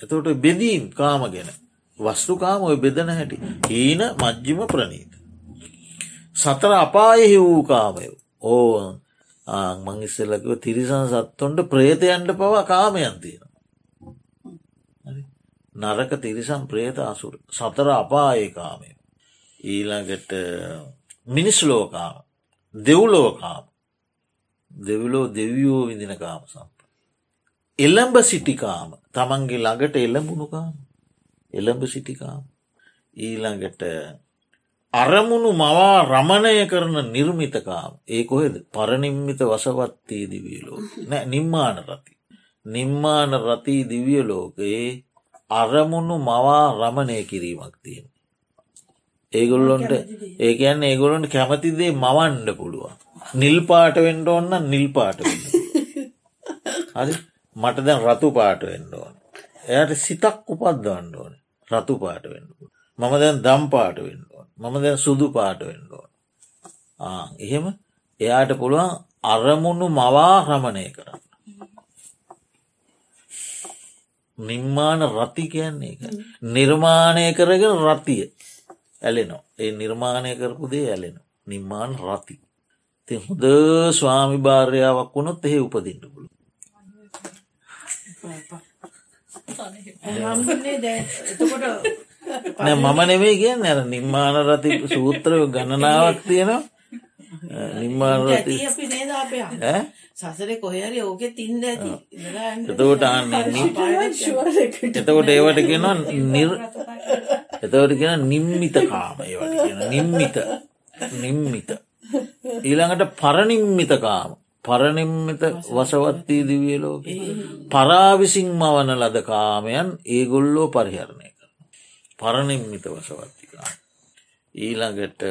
එතකොට බෙදීම් කාම ගැන වස්තුකාම ඔය බෙදන හැටි හීන මජ්ජිම ප්‍රනීත. සතර අපායෙහි වූ කාමය ඕ මං ඉස්සල්ලකව තිරිසන් සත්තොන්ට ප්‍රේතයන්ට පවා කාමයන් තියෙන. නරක තිරිසම් ප්‍රේත අසුර සතර අපායේ කාමය. ඊළඟට මිනිස් ලෝකාම දෙව්ලෝකාම දෙවිලෝ දෙවියෝ විදින කාම සම්ප. එල්ලඹ සිටිකාම තමන්ගේ ළඟට එල්ලඹුණුකාම එළඹ සිටිකාම ඊළඟට අරමුණු මවා රමණය කරන නිර්මිතකාම ඒ කොහෙද පරනිම්මිත වසවත්තී දිවියලෝ නෑ නිම්මාන රති නිම්මාන රතිී දිවිය ලෝකයේ අරමුණු මවා රමණය කිරීමක් තියෙන. ඒගොල්ලොන්ට ඒ කියන්න ඒගොලොන්ට කැමතිදේ මවන්ඩ පුළුවන්. නිල් පාට වෙන්ඩ ඔන්න නිල් පාට වෙන්න. හරි මට දැන් රතු පාට වෙන්න ඕන. එයට සිතක් උපද්දවන්න ඕන රතු පාට වෙන්න. මම දැන් දම් පාට වෙන්න ඕන මම දැන් සුදු පාට වෙන්න ඕන. එහෙම එයාට පුළුවන් අරමුණු මවා රමණය කරන්න. නිර්මාණ රති කියන්නේ එක. නිර්මාණය කරගෙන රතිය ඇලෙනවා. ඒ නිර්මාණය කරපු දේ ඇලෙනවා. නිර්මාණ රති. ති හොද ස්වාමි භාර්යාවක් වුණොත් එහෙ උපදින්න පුළු. නෑ මම නෙවේ කියන්න ඇර නිර්මාණ රති සූත්‍රය ගණනාවක් තියෙනවා. නිර්මාණ රති ඇති අපි නේද අපේ? ඈ? සසරේ කොහරි ඕකෙ තින්ද. එතකොට එතකොට ඒවට කියනවා නිර් එතවට කියෙන නිම්මිත කාම ඒවට කියන නිම්මිත. නිම්මිත. ඊළඟට පරනිම්මිත කාම පරනිම්මිත වසවත්තී දිවියලෝක පරාවිසින් මවන ලද කාමයන් ඒගොල්ලෝ පරිහරණය කර පරනිම්මිත වසවත්තිකාම ඊළඟට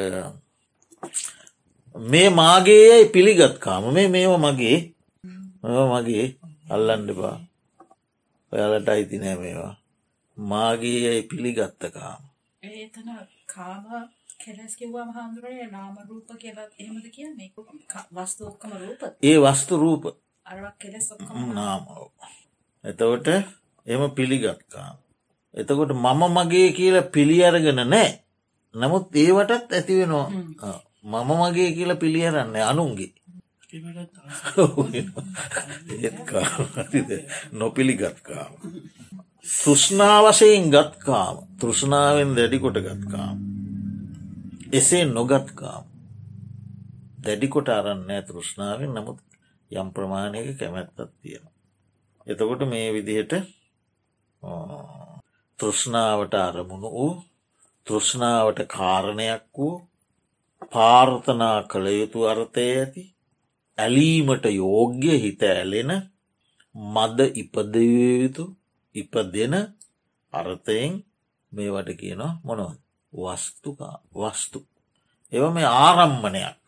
මේ මාගේයයි පිළිගත්කාම මේ මේව මගේ. මෙව මගේ. අල්ලන්ඩපා ඔයාලට අයිති නෑ මේවා. මාගේයයි පිළිගත්තකාම ඒතන කාම කෙලස් කිව්වා මහාන්දුරේ නාම රූප කියලා එහෙමද කියන්නේ? වස්තු ඔක්කොම රූප? ඒ වස්තු රූප. අරවක් කෙලස් ඔක්කොම නාමව එතකොට එම පිළිගත්කාම. එතකොට මම මගේ කියලා පිළියරගෙන නෑ. නමුත් ඒවටත් ඇතිවෙනවා ආ. මම මගේ කියලා පිළියරන්න අනුන්ගේ. නොපිළිගත්කාම. තෘෂ්ණා වශයෙන් ගත්කාම. තෘෂ්ණාවෙන් දැඩිකොට ගත්කාම එසේ නොගත්කාම දැඩිකොට අරන්නෑ තෘෂ්ණාවෙන් නමුත් යම් ප්‍රමාණයක කැමැත්තත් තියෙන. එතකොට මේ විදිහට තෘෂ්ණාවට අරමුණු වූ තෘෂ්ණාවට කාරණයක් වූ පාර්ථනා කළ යුතු අර්ථය ඇති ඇලීමට යෝග්‍ය හිත ඇලෙන මද ඉපදයුතු ඉපදෙන අර්ථයෙන් මේවට කියනවා මොනවද වස්තුකා වස්තු. එව මේ ආරම්මණයක්.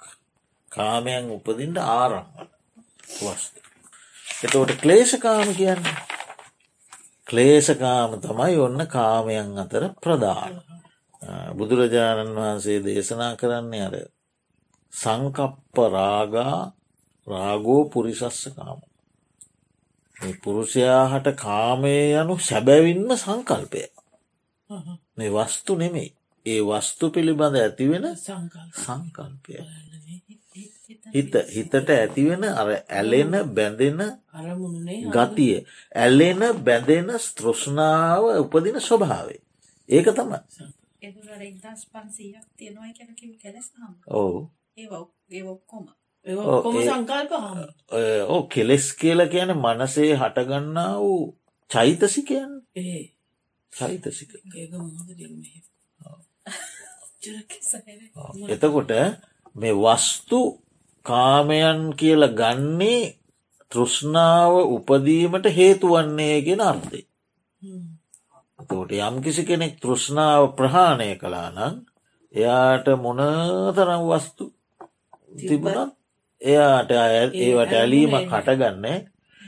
කාමයන් උපදින්ට ආරම්මන වස්තු. එතවට ක්ලේෂකාම කියන්න? ක්ලේෂකාම තමයි ඔන්න කාමයන් අතර ප්‍රධාන. බුදුරජාණන් වහන්සේ දේශනා කරන්නේ අර සංකප්ප රාගා රාගෝ පුරිසස්සකාම මේ පුරුෂයාහට කාමය යනු සැබැවින්ම සංකල්පය. මේ වස්තු නෙමෙයි ඒ වස්තු පිළිබඳ ඇතිවෙන සංකල්ප. සංකල්පය. හිත හිතට ඇතිවෙන අර ඇලෙන බැඳෙන ගතිය. ඇලෙන බැඳෙන ස්තෘෂ්ණාව උපදින ස්වභාවේ ඒක තමයි. ඔවු. ඕ කෙලෙස් කියලා කියන මනසේ හටගන්නා වූ චෛතසිකයන්. චෛතසික එතකොට මේ වස්තු කාමයන් කියල ගන්නේ තෘෂ්ණාව උපදීමට හේතුවන්නේ ගෙන අර්ථය. එතකොට යම් කිසි කෙනෙක් තෘෂ්ණාව ප්‍රහාණය කලා නම් එයාට මොනතරම් වස්තු තිබුණත් එයාට ඒවට ඇලීමක් හටගන්නේ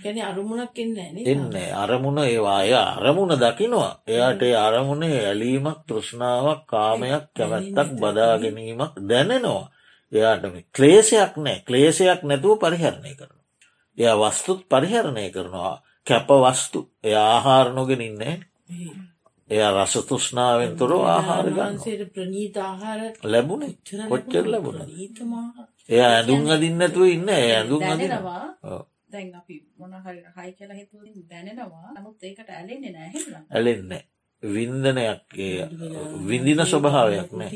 ගැන අරුමුණක් එන්න එන්නේ අරමුණ ඒවාය අරමුණ දකිනවා. එයාට අරමුණේ ඇලීමක් තෘෂ්ණාවක් කාමයක් කැමැත්තක් බදා ගැනීමක් දැනෙනවා. එයාට මේ ක්ලේෂයක් නෑ ක්ලේෂයක් නැතුව පරිහරණය කරන. එය වස්තුත් පරිහරණය කරනවා. කැප වස්තු. එය ආහාරනොගෙන ඉන්නේ එය රස තෘෂ්ණාවෙන් තුොර ආහාර ගන්න වහන්සේට ප්‍රනීත ආහාර ලැබුණ. කොච්චර ලැබුණ? එය ඇඳුම් අදින්නැතුව ඉන්න. ඇඳුම් අදින දැනෙනවා දැන් අපි මොනහරි හයි කියලා හිතුවින් දැනෙනවා. නමුත් ඒකට ඇලෙන්නේ නැහැ ඇලෙන්න වින්දනයක්. ඒ විඳින ස්වභාවයක් නෑ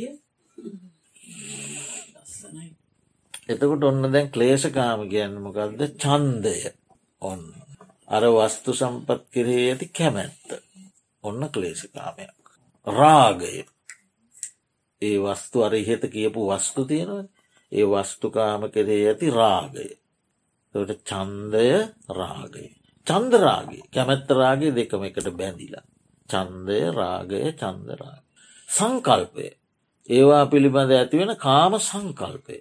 ලස්සනයි. එතකොට ඔන්න දැන් ක්ලේෂකාම කියන්න මොකක්ද චන්දය ඔන්න. අර වස්තු සම්පත් කරේ ඇති කැමැත්ත. ඔන්න ක්ලේෂකාමයක් රාගය. ඒ වස්තු අර ඉහෙත කියපු වස්තු තියෙනවා ඒ වස්තුකාම කරේ ඇති රාගය තට චන්දය රාගය චන්දරාගේ කැමැත්තරාගේ දෙකම එකට බැඳිලා චන්දය රාගය චන්දරාග. සංකල්පය ඒවා පිළිබඳ ඇතිවෙන කාම සංකල්පය.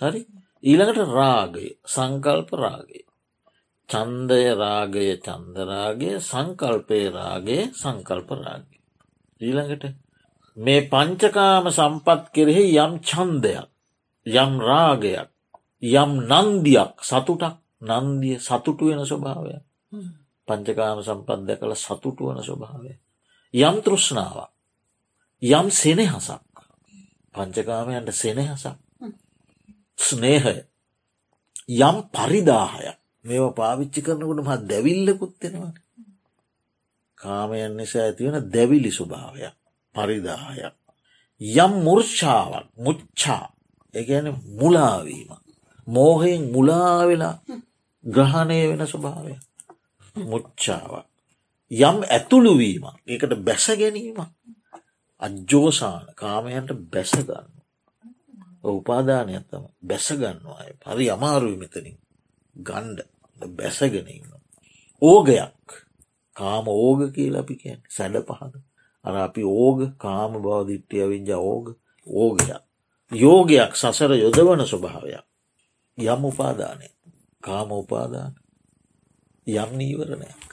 හරි ඊළඟට රාගය සංකල්ප රාගය. චන්දය රාගය චන්දරාගේ සංකල්පය රාගේ සංකල්ප රාගය. ඊළඟට මේ පංචකාම සම්පත් කෙරෙහි යම් චන්දයක් යම් රාගයක් යම් නන්දියක් සතුටක් නන්දිය සතුටු වෙන ස්වභාවය. පංචකාම සම්පත් දැකළ සතුටු වන ස්වභාවය. යම් තෘෂ්ණාවක් යම් සෙනෙහසක්. පංචකාමයන්ට සෙනෙහසක්. ස්නේහය. යම් පරිදාහයක්. මේවා පාවිච්චි කරනකට මත් දැවිල්ලකුත්තෙනවා කාමයන් නිසා ඇතිවෙන දැවිලි ස්වභාවයක් පරිදාහයක්. යම් මුර්ෂාවක් මුච්චා එකන මුලාවීම මෝහයෙන් මුලාවෙලා ග්‍රහණය වෙන ස්වභාවය. මුච්චාවක්. යම් ඇතුළුවීම ඒකට බැස ගැනීම අජ්ජෝසාන කාමයන්ට බැසගන්න උපාදානයක් තම බැසගන්නවා පරි අමාරුයි මෙතනින්. ගණ්ඩ. බැසගෙනන්න. ඕගයක්. කාම ඕග කියලා අපි කියැන් සැඩ පහන. අර අපි ඕග කාම බවදිට්ටිය විංජ ඕග. ඕගයක්. යෝගයක් සසර යොදවන ස්වභාවයක්. යම් උපාදානය කාම උපාදාන යම් නීවරණයක්.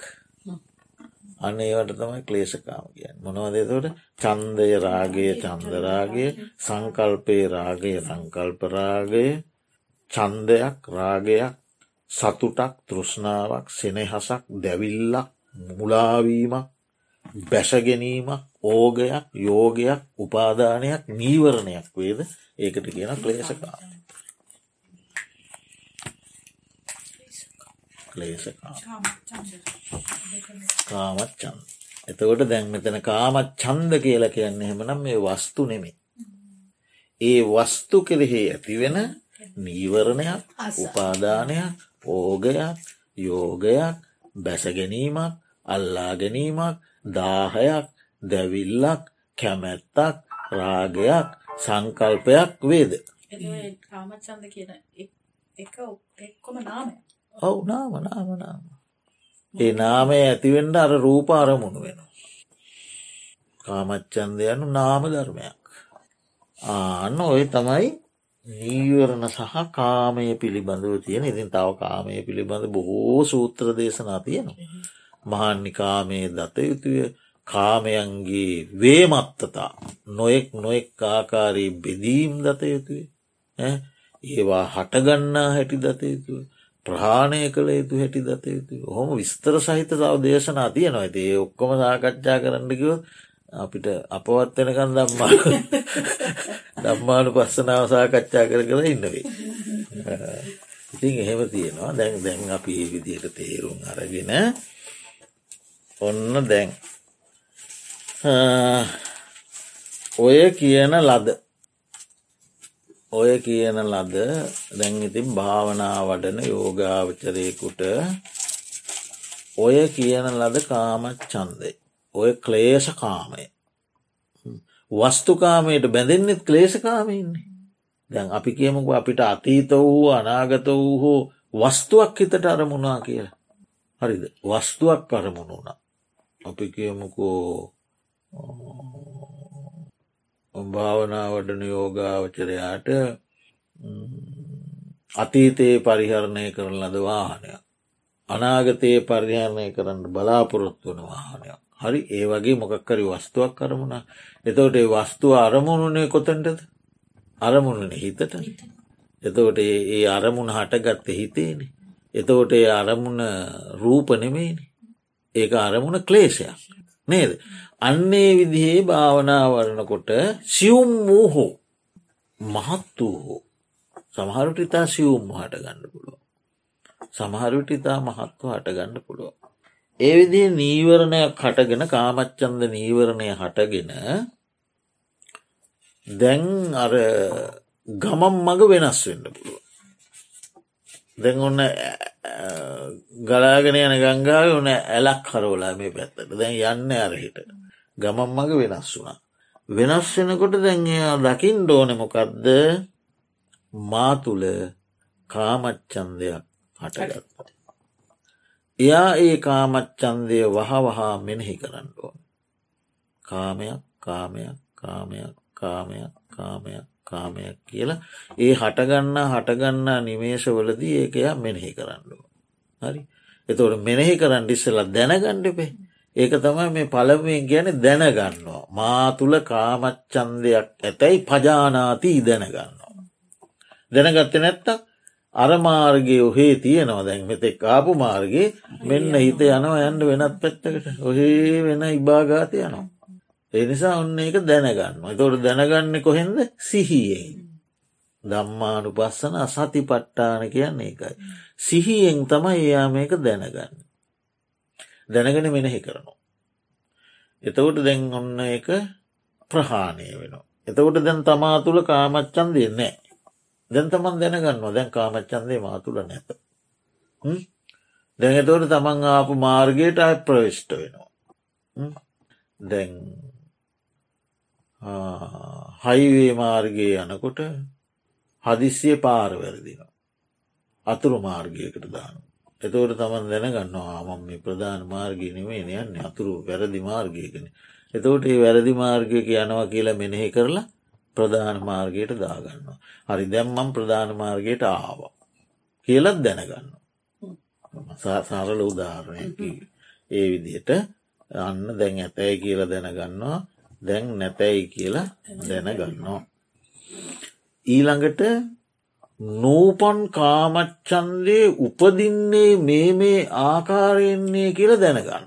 අන්න ඒවට තමයි ක්ලේෂකාම කියන්න. මොනවදතට චන්දය රාගය චන්දරාගේ සංකල්පේ රාගය සංකල්පරාගය චන්දයක් රාගයක් සතුටක් තෘෂ්ණාවක් සෙනෙහසක් දැවිල්ලක් මුලාවීමක් බැසගැනීමක් ඕගයක් යෝගයක් උපාදානයක් නීවරණයක් වේද? ඒකට කියන ක්ලේශකා ක්ලේශකා කාමච්චන්ද එතකොට දැන් මෙතන කාමත් චන්ද කියල කියන්නේ හෙමනම් මේ වස්තු නෙමේ ඒ වස්තු කෙරෙහි ඇතිවෙන නීවරණයක් උපාදානයක් ඕගයක් යෝගයක් බැසගැනීමක් අල්ලා ගැනීමක් දාහයක් දැවිල්ලක් කැමැත්තක් රාගයක් සංකල්පයක් වේද? කාමච්චන්ද කියන එක එක්කොම නාමය ඔවු නාම නාම නාම. ඒ නාමය ඇතිවෙන්ට අර රූප අරමුණු වෙන කාමච්චන්දයනු නාම ධර්මයක්. ආන්න ඔය තමයි නීවරණ සහ කාමය පිළිබඳව තියෙන. ඉතින් තව කාමය පිළිබඳ බොහෝ සූත්‍ර දේශනා තියෙනවා. මහන්නිකාමේ දත යුතුය. කාමයන්ගේ වේමත්තතා. නොයෙක් නොෙක් ආකාරී බෙදීම් දත යුතුය. ඒවා හටගන්නා හැටි දත යුතුය. ප්‍රහාණය කළ යුතු හැටි දත යුතු හොම විස්තර සහිත සව දේශනා තියෙනවා. ඇති ඒ ඔක්කොම සාකච්ඡා කරන්නකිව අපිට අපවත් වෙනකන් දම්මා දම්මානු පස්සනාව සාකච්ඡා කර කර ඉන්නවේ. ඉතින් එහෙම තියෙනවා. දැන් දැන් අපි ඒ විදියට තේරුම් අරගෙන ඔන්න දැන් ඔය කියන ලද ඔය කියන ලද දැන් ඉතින් භාවනා වඩන යෝගාවචරයකුට ඔය කියන ලද කාමත් චන්දේ ඔය ක්ලේෂ කාමය. වස්තුකාමයට බැඳෙන්නෙත් ක්ලේෂකාමයන්නේ දැන් අපි කියමුක අපිට අතීත වූ අනාගත වූ හෝ වස්තුවක් හිතට අරමුණා කියලා. හරිද? වස්තුවක් අරමුණුන අපි කියමුකෝ භාවනාවටන යෝගාවචරයාට අතීතයේ පරිහරණය කරන ලද වාහනයක්. අනාගතයේ පරිහරණය කරන්න බලාපොරොත්තු වන වාහනයක්. හරි ඒ වගේ මොකක්කරි වස්තුවක් කරමුණ එතවට ඒ වස්තුව අරමුණුනේ කොතන්ටද? අරමුණන හිතට. එතවට ඒ අරමුණ හටගත්ත හිතේනෙ. එතකොට ඒ අරමුණ රූප නෙමේනි ඒක අරමුණ ක්ලේෂයක් නේද? අන්නේ විදිහේ භාවනාවරණකොට සියුම් වූ හෝ මහත් වූ හෝ සමහරුට ඉතා සියුම් හට ගන්න පුළුව සමහරුට ඉතා මහත්ව හට ගන්න පුළුව ඒ විදිහ නීවරණයක් හටගෙන කාමච්චන්ද නීවරණය හටගෙන දැන් අර ගමම් මග වෙනස් වෙන්න පුළුව. දැන් ඔන්න ගලාගෙන යන ගංගාව ඕන ඇලක් හරෝලා මේ පැත්තට. දැන් යන්න අරහිට ගමම් මග වෙනස් වුණා. වෙනස් වෙනකොට දැන් එයා දකිින් ඩෝන මොකක්ද මා තුළ කාමච්චන්දයක් හටගත්ත. එයා ඒ කාමච්චන්දය වහ වහා මෙනෙහි කරන්න ඕන. කාමයක් කාමයක් කාමයක් කාමයක් කාමයක් කාමයක් කියලා ඒ හටගන්න හටගන්නා නිමේශවලදී ඒකයා මෙනෙහි කරන්න. හරි එතවට මෙනෙහි කරන්න ඉස්සලා දැනගණ්ඩපේ ඒක තමයි මේ පළමුවෙන් ගැන දැනගන්නවා. මා තුළ කාමච්චන්දයක් ඇතැයි පජානාතිී දැනගන්නවා. දැනගත්ත නැත්තක් අරමාර්ගය ඔහේ තියෙනවා දැන් මෙතෙක් ආපු මාර්ගයේ මෙන්න හිත යනවා යන්න වෙනත් පැත්තකට ඔහේ වෙන ඉබාගාතය යනවා. ඒ නිසා ඔන්න ඒක දැනගන්න. එතොට දැනගන්න කොහෙන්ද සිහියෙන්. දම්මානු පස්සන සති පට්ටාන කියන්නේ එකයි. සිහියෙන් තමයි එයා මේක දැනගන්න. දැනගෙන මෙනෙහි කරනවා. එතකොට දැන් ඔන්න එක ප්‍රහාණය වෙනවා. එතකොට දැන් තමා තුළ කාමච්චන් දෙන්නේ. දැන් තමන් දැනගන්නවා දැන් කාමච්චන්දේ මාතුළ නැත. දැන් එතවට තමන් ආපු මාර්ගයට අය ප්‍රවිෂ්ට වෙනවා. දැන් හයිවේ මාර්ගය යනකොට හදිස්සිය පාරවැරදිනවා. අතුරු මාර්ගයකට දාන. එතවට තමන් දැනගන්නවා මම මේ ප්‍රධාන මාර්ගය නෙවේ යන්න අතුරු වැරදි මාර්ගයකන. එතවට ඒ වැරදි මාර්ගයක යනවා කියලා මෙනෙහි කරලා ප්‍රධාන මාර්ගයට දාගන්නවා. හරි දැම්මම් ප්‍රධාන මාර්ගයට ආවා. කියලත් දැනගන්න. සරල උදාහරණයකි. ඒ විදිහට අන්න දැන් ඇතැයි කියල දැනගන්නවා දැන් නැතැයි කියලා දැනගන්නවා. ඊළඟට නූපන් කාමච්චන්දේ උපදින්නේ මේ මේ ආකාරයෙන්නේ කියල දැනගන්න.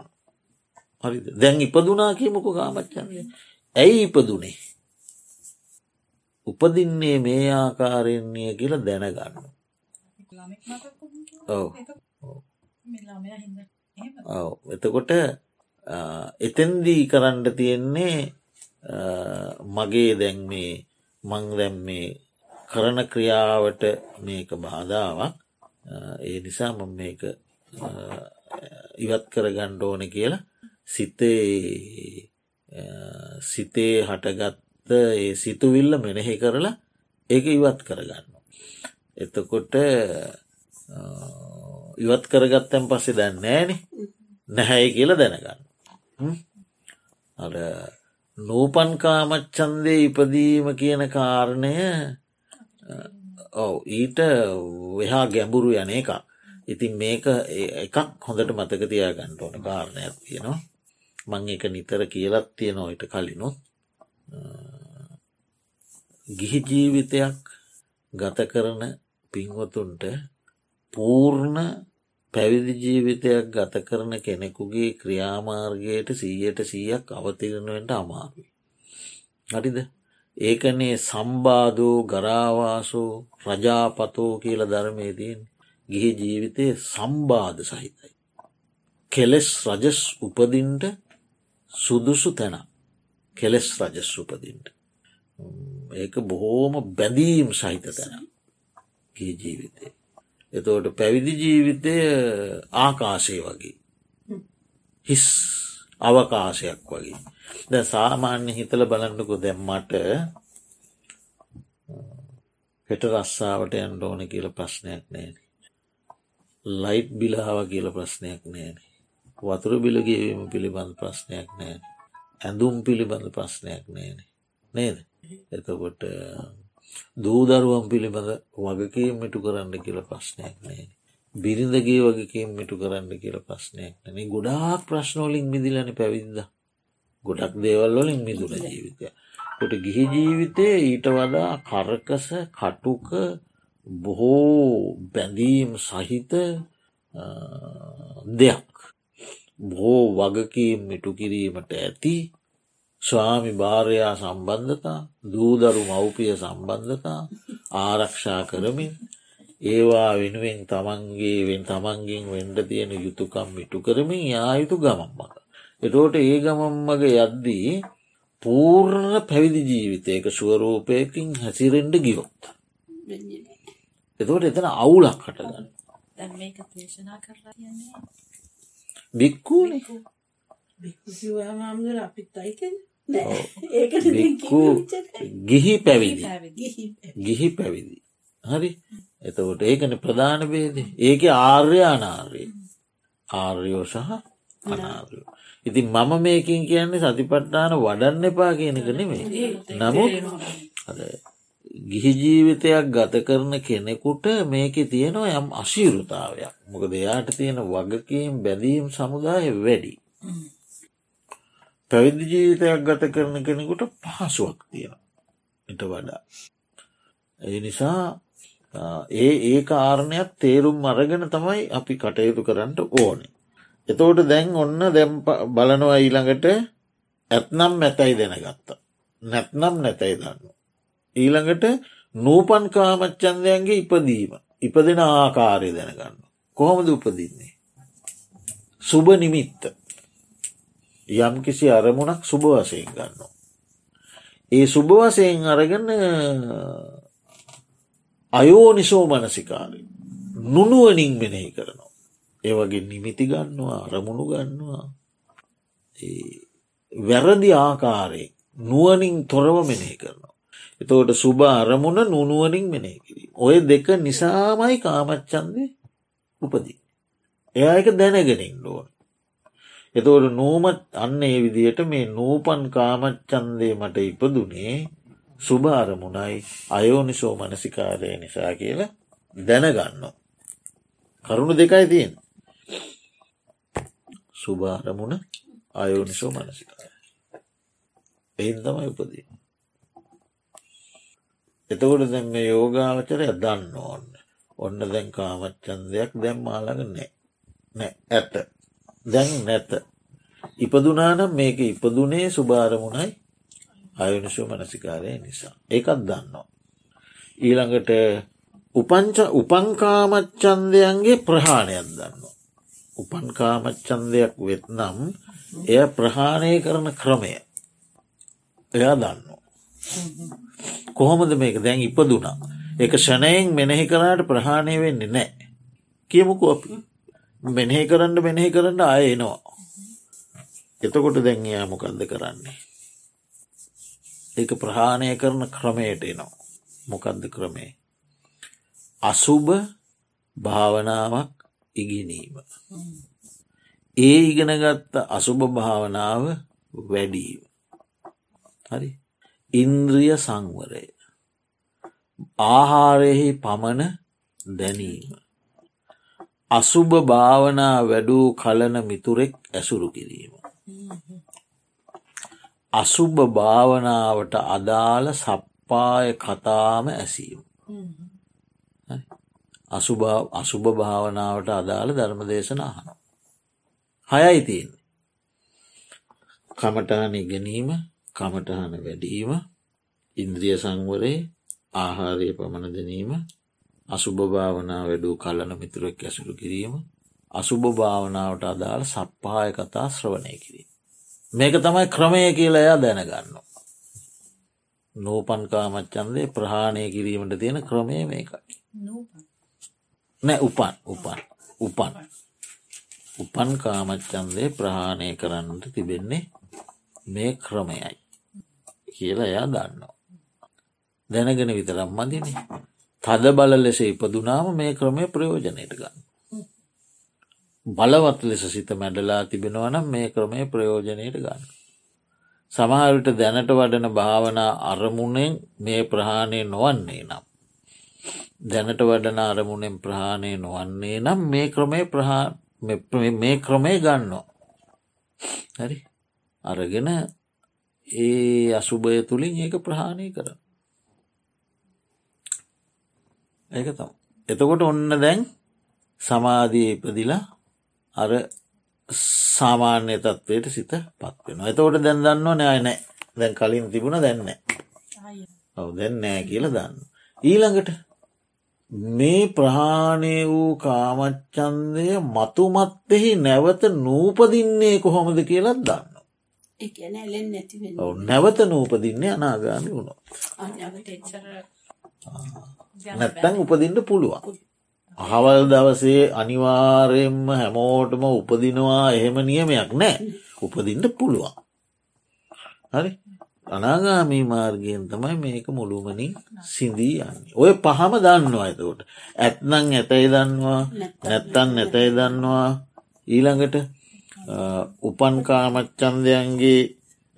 හරි දැන් ඉපදුනා කියමක කාමච්චන්ය. ඇයි ඉපදුනේ. උපදින්නේ මේ ආකාරයෙන්නේ කියල දැනගන්න. ඔව ඔව එතකොට එතැන්දී කරන්න තියෙන්නේ මගේ දැන් මේ මං දැම් මේ කරන ක්‍රියාවට මේක බාධාවක් ඒ නිසා මම මේක ඉවත් කර ගණ්ඩ ඕන කියලා සිතේ සිතේ හටගත්ත ඒ සිතුවිල්ල මෙනෙහි කරලා ඒක ඉවත් කරගන්න. එතකොට ඉවත් කරගත්තැන් පස්සේ දැන් නෑනෙ නැහැයි කියල දැනගන්න. අර නූපන්කාමච්චන්දේ ඉපදීම කියන කාරණය ඔව ඊට වෙහා ගැඹුරු යන එක ඉතින් මේක එකක් හොඳට මතක තියා ගන්නට ඕන කාරණයක් තියෙනවා. මං එක නිතර කියලත් තියෙනවා ඊට කලිනුත්. ගිහි ජීවිතයක් ගත කරන පින්වතුන්ට පූර්ණ පැවිදි ජීවිතයක් ගත කරන කෙනෙකුගේ ක්‍රියාමාර්ගයට සීයට සීයක් අවතිරණුවෙන්ට අමාරුයි. හරිද? ඒකනේ සම්බාධෝ ගරාවාසෝ රජාපතෝ කියල ධර්මයදීන් ගිහි ජීවිතය සම්බාධ සහිතයි. කෙලෙස් රජස් උපදින්ට සුදුසු තැන කෙලෙස් රජස් උපදින්ට. ඒක බොහෝම බැඳීම් සහිත තැන ගිය ජීවිතය. එතවට පැවිදි ජීවිතය ආකාශය වගේ. හිස් අවකාශයක් වගේ. ද සාමාන්‍ය හිතල බලන්නකු දැම්මට හෙට රස්සාාවට යන්න ඕන කියල ප්‍රශ්නයක් නෑන. ලයිට් බිලාව කියල ප්‍රශ්නයක් නෑන. වතුර බිලගේවීම පිළිබඳ ප්‍රශ්නයක් නෑන. ඇඳුම් පිළිබඳ ප්‍රශ්නයක් නෑන. නේද. එතකොට දූදරුවම් පිළිබඳ වගකීම් මිටු කරන්න කියල ප්‍රශ්නයක් නෑ. බිරිඳගේ වගකීම් මිටු කරන්න කියල ප්‍රශ්නයක් නැන ගොඩාක් ප්‍රශ්නෝලින් මිදිලන පැවිද්ද. ගොඩක් දේවල්වලින් මිදුන ජීවිතය. කොට ගිහි ජීවිතය ඊට වඩා කරකස කටුක බොහෝ බැඳීම් සහිත දෙයක්. බොහෝ වගකීම් මිටු කිරීමට ඇති ස්වාමි භාරයා සම්බන්ධතා දූදරු මව්පිය සම්බන්ධතා ආරක්ෂා කරමින් ඒවා වෙනුවෙන් තමන්ගේ වෙන් තමන්ගින් වෙන්ඩ තියෙන යුතුකම් මිටු කරමින් යායුතු ගමම්මක. එතෝට ඒ ගමම්මග යද්දී පූර්ණ පැවිදි ජීවිතයක ස්වරූපයකින් හැසිරෙන්ඩ ගියොත්. එතෝට එතන අවුලක් හටගන්න. බික්කූනේ හාමුදුර අපිත් අයිතෙන් බික්කු ගිහි පැවිදි. ගිහි පැවිදි. හරි? එතකොට ඒකන ප්‍රධාන බේද ඒක ආර්ය අනාර්ය. ආර්යෝ සහ අනාර්යෝ. ඉතින් මම මේකින් කියන්නේ සතිපට්ටාන වඩන්න එපා කියනක නෙමේ. නමුත් ගිහි ජීවිතයක් ගත කරන කෙනෙකුට මේක තියෙනවා යම් අශීරුතාවයක් මොක දෙයාට තියෙන වගකීම් බැදීම් සමුදාය වැඩි. පැවිදි ජීවිතයක් ගත කරන කෙනෙකුට පහසුවක් තියෙන එට වඩා. ඒ නිසා ඒ ඒ කාරණයක් තේරුම් අරගෙන තමයි අපි කටයුතු කරන්නට ඕනේ. එතෝට දැන් ඔන්න දැම් බලනවා ඊළඟට ඇත්නම් මැතැයි දෙනගත්ත. නැත්නම් නැතැයි දන්න. ඊළඟට නූපන් කාමච්චන්දයන්ගේ ඉපදීම ඉපදෙන ආකාරය දැනගන්න. කොහොමද උපදින්නේ. සුභ නිමිත්ත යම් කිසි අරමුණක් සුභ වසයෙන් ගන්නවා. ඒ සුභ වසයෙන් අරගන්න අයෝනිසෝ මනසිකාරය නුනුවනින් මෙනෙහි කරනවා. ඒවගේ නිමිති ගන්නවා අරමුණු ගන්නවා වැරදි ආකාරයේ නුවනින් තොරව මෙනෙහි කරනවා. එතෝට සුභ අරමුණ නුනුවනින් මෙනෙහි කිරීම. ඔය දෙක නිසාමයි කාමච්චන්දය උපදී. එයා එක දැනගෙනින් ඕන. එතවට නූමත් අන්න ඒ විදියට මේ නූපන් කාමච්චන්දය මට ඉපදුනේ සුභ අරමුණයි අයෝනිසෝ මනසිකාරය නිසා කියලා දැනගන්න. කරුණු දෙකයි තියෙන්. සුභාරමුණ අයෝනිසෝ මනසිකාරය. එහින් තමයි උපදී. එතකොට දැන් මේ යෝගාවචරය දන්න ඕන්න. ඔන්න දැන් කාමච්චන්දයක් දැම් මාළඟ නෑ නෑ ඇත දැන් නැත. ඉපදුනානම් මේක ඉපදුනේ සුභාරමුණයි අයුනිසු මනසිකාරය නිසා. ඒකත් දන්නවා. ඊළඟට උපංච උපංකාමච්චන්දයන්ගේ ප්‍රහාණයක් දන්නවා. උපන්කාමච්චන්දයක් වෙත්නම් එය ප්‍රහාණය කරන ක්‍රමය එයා දන්නවා. කොහොමද මේක දැන් ඉපදුනා. එක ෂණයෙන් මෙනෙහි කරාට ප්‍රහාණය වෙන්නේ නෑ. කියමුකු අපි මෙනෙහි කරන්න මෙනෙහි කරන්න අය එනවා. එතකොට දැන් එයා මොකක්ද කරන්නේ. ඒක ප්‍රහාණය කරන ක්‍රමයට එනවා. මොකක්ද ක්‍රමේ. අසුභ භාවනාවක් ඉගෙනීම. ඒ ඉගෙනගත්ත අසුභ භාවනාව වැඩීම. හරි ඉන්ද්‍රිය සංවරය. ආහාරයෙහි පමණ දැනීම. අසුභ භාවනා වැඩූ කලන මිතුරෙක් ඇසුරු කිරීම. අසුභ භාවනාවට අදාළ සප්පාය කතාම ඇසීම. අසුභ භාවනාවට අදාළ ධර්ම දේශන අහන. හයයි තියන්නේ. කමටහන ඉගෙනීම කමටහන වැඩීම ඉන්ද්‍රිය සංවරේ ආහාරය පමණ දැනීම අසුභ භාවනා වැඩූ කල්ලන මිතුරෙක් ඇසුරු කිරීම අසුභ භාවනාවට අදාළ සප්පාය කතා ශ්‍රවණය කිරීම. මේක තමයි ක්‍රමය කියලා එයා දැනගන්න. නෝපන් කාමච්චන්දේ ප්‍රහාණය කිරීමට තියෙන ක්‍රමය මේකයි. නෑ උපන් උපන් උපන් උපන් කාමච්චන්දේ ප්‍රහාණය කරන්නට තිබෙන්නේ මේ ක්‍රමයයි කියලා එයා දන්නවා. දැනගෙන විතරම් මදිනේ තද බල ලෙස ඉපදුනාම මේ ක්‍රමය ප්‍රයෝජනයට ගන්න. බලවත් ලෙස සිත මැඩලා තිබෙනවනම් මේ ක්‍රමය ප්‍රයෝජනයට ගන්න. සමහරට දැනට වඩන භාවනා අරමුණෙන් මේ ප්‍රහාණය නොවන්නේ නම්. දැනට වඩන අරමුණෙන් ප්‍රහාණය නොවන්නේ නම් මේ ක්‍රමය මේ ක්‍රමය ගන්නවා. හරි අරගෙන ඒ අසුභය තුළින් ඒක ප්‍රහාණය කර. ඒක තම. එතකොට ඔන්න දැන් සමාධී ඉපදිලා අර සාමාන්‍ය තත්වයට සිත පත්වෙන. එතවට දැන් දන්න නෑ නෑ දැන් කලින් තිබුණ දැන්න. ඔව දැන් නෑ කියල දන්න. ඊළඟට මේ ප්‍රහාණය වූ කාමච්චන්දය මතුමත්තෙහි නැවත නූපදින්නේ කොහොමද කියලත් දන්න. නැවත නූපදින්නේ අනාගාමි වුණොත්. නැත්තැන් උපදින්ට පුළුවන්. අහවල් දවසේ අනිවාරයෙන්ම හැමෝටම උපදිනවා එහෙම නියමයක් නෑ උපදින්ට පුළුවන්. හරි අනාගාමී මාර්ගයෙන් තමයි මේක මුළුමනින් සිින්දී යන්න. ඔය පහම දන්නවා ඇතකොට. ඇත්නං ඇතයි දන්නවා නැත්තන් නැතයි දන්නවා ඊළඟට උපන් කාමච්චන්දයන්ගේ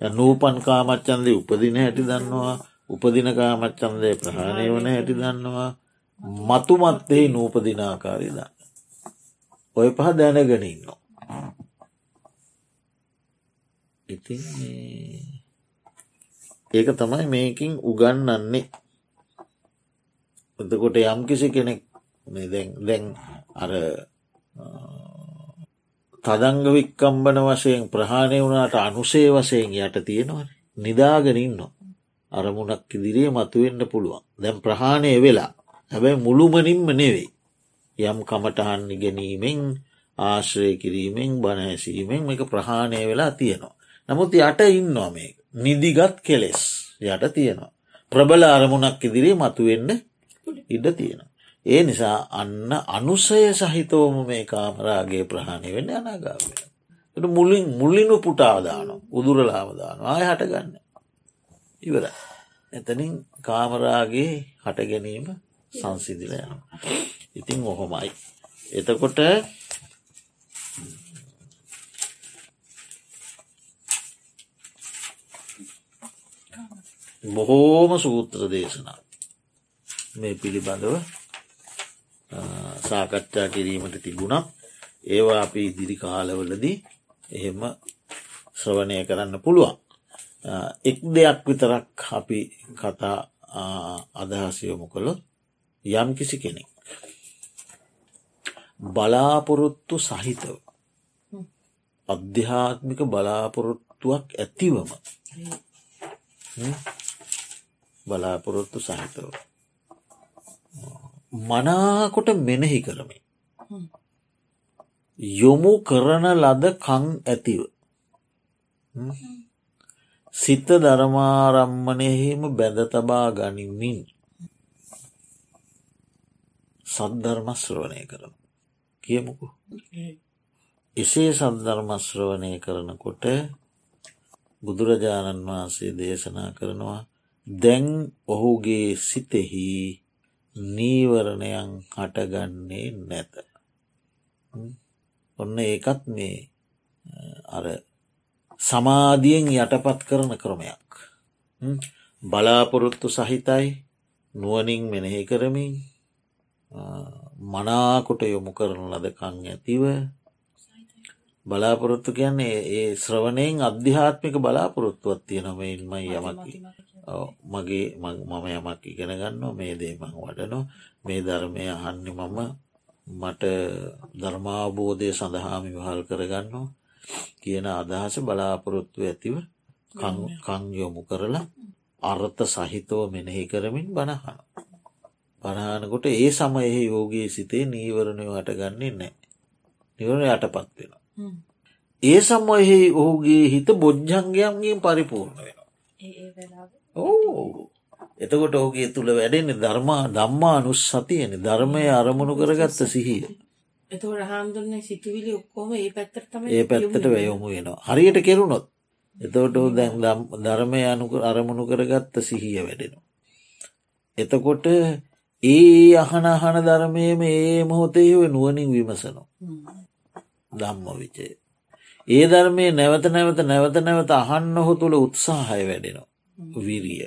නූපන් කාමච්චන්දය උපදින හැටි දන්නවා උපදින කාමච්චන්දය ප්‍රහාණය වන හැටි දන්නවා මතුමත්තෙහි නූපදිනාකාරී දන්න. ඔය පහ දැනගෙනඉන්න. ඉතින් ඒක තමයි මේකින් උගන්නන්නේ එතකොට යම් කිසි කෙනෙක් දැන් අර තදංග වික්කම්බන වශයෙන් ප්‍රහාණය වුණට අනුසේ වශයෙන් යට තියෙනවා නිදාගෙනන්න අරමුණක් ඉදිරියේ මතුවෙන්න පුළුවන්. දැම් ප්‍රහාණය වෙලා. හැබැයි මුළුමනින්ම නෙවෙයි. යම් කමටහන් ඉගෙනීමෙන් ආශ්‍රය කිරීමෙන් බණහැසීමෙන් මේක ප්‍රහාණය වෙලා තියෙනවා. නමුත් යට ඉන්නවා මේ නිදිගත් කෙලෙස් යට තියෙනවා. ප්‍රබල අරමුණක් ඉදිරී මතුවෙන්න ඉඩ තියෙන. ඒ නිසා අන්න අනුසය සහිතවම මේ කාමරාගේ ප්‍රහණය වෙන්න අනාගාවෙන. ට මුලින් මුල්ලිනු පුටාදාන උදුරලාමදාන ආය හටගන්න. ඉවර. එතනින් කාමරාගේ හට ගැනීම සංසිදිල යන. ඉතින් ඔහොමයි. එතකොට බොහෝම සූත්‍ර දේශනා මේ පිළිබඳව සාකච්ඡා කිරීමට තිබුණා ඒවා අපි ඉදිරි කාලවලදී එහෙම ශ්‍රවණය කරන්න පුළුවන්. එක් දෙයක් විතරක් අපි කතා අදහසයොමු කළොත් යම් කිසි කෙනෙක්. බලාපොරොත්තු සහිතව අධ්‍යාත්මික බලාපොරොත්තුවක් ඇතිවම බලාපොරොත්තු සහිතව මනාකොට මෙනෙහි කරමි. යොමු කරන ලද කං ඇතිව. සිත ධර්මාරම්මනයෙහිම බැඳ තබා ගනිමින් සද්ධර්මශ්‍රවනය කරන කියමුකු. එසේ සද්ධර්මශ්‍රවනය කරනකොට බුදුරජාණන් වහන්සේ දේශනා කරනවා දැන් ඔහුගේ සිතෙහි නීවරණයන් හටගන්නේ නැත. ඔන්න ඒකත් මේ අර සමාධියෙන් යටපත් කරන ක්‍රමයක්. බලාපොරොත්තු සහිතයි නුවනින් මෙනෙහි කරමින් මනාකොට යොමු කරන ලදකං ඇතිව බලාපොරොත්තු කියන්නේ ඒ ශ්‍රවණයෙන් අධ්‍යාත්මික බලාපොරොත්තුවත් තියෙනමයින්මයි යමකි මගේ මම යමක් ඉගෙන ගන්න මේ දේමං වඩනො මේ ධර්මය අහන්න මම මට ධර්මාබෝධය සඳහාමි වහල් කරගන්න කියන අදහස බලාපොරොත්තු ඇතිව කංයොමු කරලා අර්ථ සහිතව මෙනෙහි කරමින් බණහන. පණහනකොට ඒ සමයෙහි යෝගයේ සිතේ නීවරණය හටගන්නේ නෑ. නිවරණ යටපත් වෙන. ඒ සමයෙහි ඔහුගේ හිත බොජ්ජංගයන්ගෙන් පරිපූර්ණ වෙන. ඕ එතකොට ඔහුගේ තුළ වැඩෙන්නේ ධර්මා දම්මා අනුස් සතියන ධර්මය අරමුණු කරගත්ත සිහිය. එතකොට හාමුදුරන සිතුවිලි ඔක්කෝම ඒ පැත්තට තම ඒ පැත්තට වැයොමු වෙනවා. හරියට කෙරුණොත්. එතකොට දැන් ධර්මය අනුක අරමුණු කරගත්ත සිහිය වැඩෙනවා. එතකොට ඒ අහන අහන ධර්මයම ඒ මොහොතේ නුවනින් විමසනවා. දම්ම විචය. ඒ ධර්මය නැවත නැවත නැවත නැවත අහන්න හො තුළ උත්සාහය වැඩෙනවා. විරිය.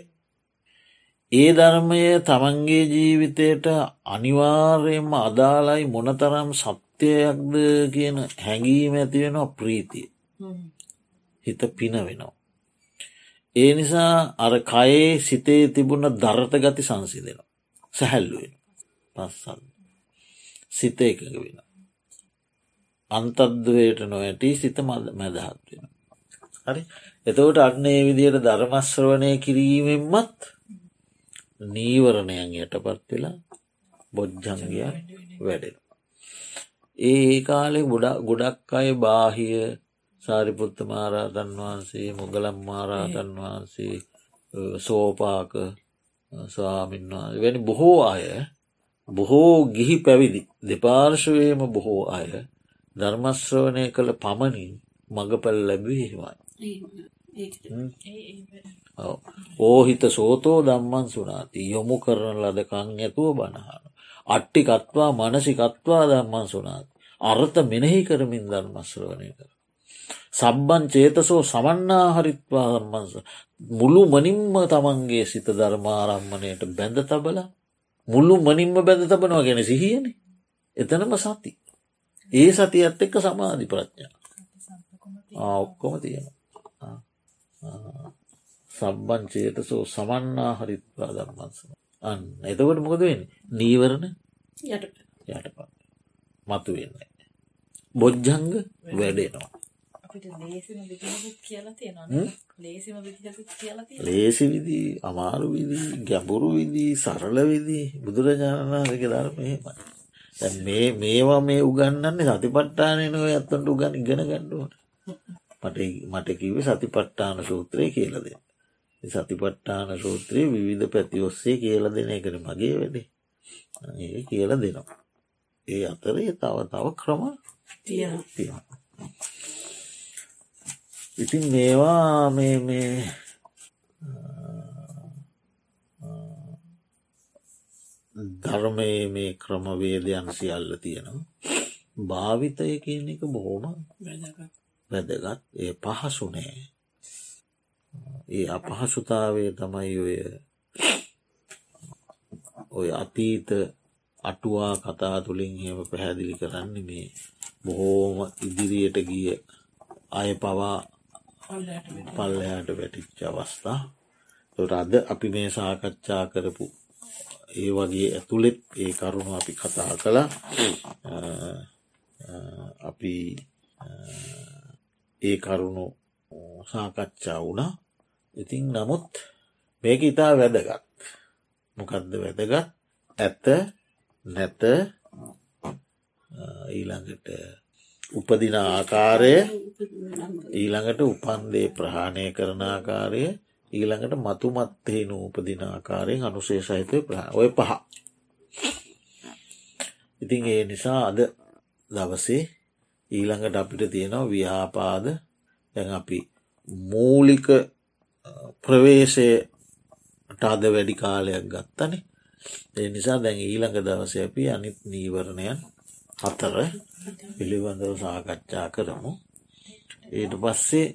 ඒ ධර්මය තමන්ගේ ජීවිතයට අනිවාර්යයෙන්ම අදාලයි මොනතරම් සත්‍යයක්ද කියන හැඟීම ඇතිවෙනවා ප්‍රීතිය. හිත පින වෙනවා. ඒ නිසා අර කයේ සිතේ තිබුණ දරත ගති සංසිදෙනවා. සැහැල්ලුවෙන පස්සල්. සිත එකක වෙන. අන්තද්වයට නොවැටි සිත මද මැදහත් වෙන. හරි එතවට අන්නේ විදියට ධර්මශ්‍රවනය කිරීමෙන්මත් නීවරණයන් යටපත් වෙලා බොජ්ජංගය වැඩෙන. ඒ කාලෙ ගොඩක් අය බාහිය සාරිපුත්ත මාරාතන් වහන්සේ මුගලම් මාරාතන් වහන්සේ සෝපාක ස්වාමින්වා වැනි බොහෝ අය බොහෝ ගිහි පැවිදි දෙපාර්ශවයම බොහෝ අය ධර්මශ්‍රවනය කළ පමණින් මඟපැල් ලැබී හෙමයි. ඕහිත සෝතෝ දම්මන් සුනාති යොමු කරන ලදකං ඇතුව බණහන. අට්ටිකත්වා මනසිකත්වා දම්මන් සුනාත්. අර්ථ මෙනෙහි කරමින් ධර්මශ්‍රවනය කර. සබ්බන් චේතසෝ සමන්නා හරිත්වා සම්බන්ස මුළු මනින්ම තමන්ගේ සිත ධර්මාරම්මණයට බැඳ තබල මුල්ලු මනින්ම බැඳ තබනවා ගැන සිහියන එතනම සති ඒ සතියත් එක්ක සමාධි ප්‍රඥා. ඔක්කොම තියෙනවා. සබ්බන් චේතසෝ සමන්නා හරිත්වා ධර්මන්ස අන්න එතකොට මොකද වෙන නීවරණ යට යටපත්. මතු වෙන්න බොජ්ජංග වැඩෙනවා. ලේසි විදි අමාරු විදි ගැඹුරු විදි සරල විදි බුදුරජාණන් වහන්සේගේ ධර්මයමයි මේ මේවා මේ උගන්නන්නේ සතිපට්ඨානය නොව ඇත්තන්ට උගන් ඉගෙන ගණ්ඩුවට මට මට කිවේ සතිපට්ඨාන සූත්‍රය කියල දෙන්න. සතිපට්ඨාන සූත්‍රයේ විවිධ පැති ඔස්සේ කියල දෙන එකට මගේ වැඩේ. ඒ කියල දෙනවා. ඒ අතරේ තව තව ක්‍රම තියෙනවා. ඉතින් මේවා මේ මේ ධර්මය මේ ක්‍රමවේදයන් සියල්ල තියෙනවා. භාවිතය කියන එක බොහොම වැදගත්. ඒ පහසුනේ ඒ අපහසුතාවය තමයි ඔය ඔය අතීත අටුවා කතා තුළින් එහෙම පැහැදිලි කරන්න මේ බොහෝම ඉදිරියට ගිය අය පවා පල්ලයාට වැටිච්ච අවස්ථා. තොට අද අපි මේ සාකච්ඡා කරපු ඒ වගේ ඇතුළෙත් ඒ කරුණු අපි කතා කළා. අපි ඒ කරුණු සාකච්ඡා වුණා. ඉතින් නමුත් මේක ඉතා වැදගත්. මොකක්ද වැදගත්? ඇත නැත ඊළඟට උපදින ආකාරය ඊළඟට උපන්දේ ප්‍රහාණය කරන ආකාරය ඊළඟට මතුමත්තේ නූපදින ආකාරයෙන් අනුසේ සහිතය ප්‍රහ ඔය පහ. ඉතින් ඒ නිසා අද දවසේ ඊළඟට අපිට තියෙනවා ව්‍යාපාද. දැන් අපි මූලික ප්‍රවේශයට අද වැඩි කාලයක් ගත්තනේ. ඒ නිසා දැන් ඊළඟ දවස අපි අනිත් නීවරණයන් හතර පිළිබඳව සාකච්ඡා කරමු. ඊට පස්සේ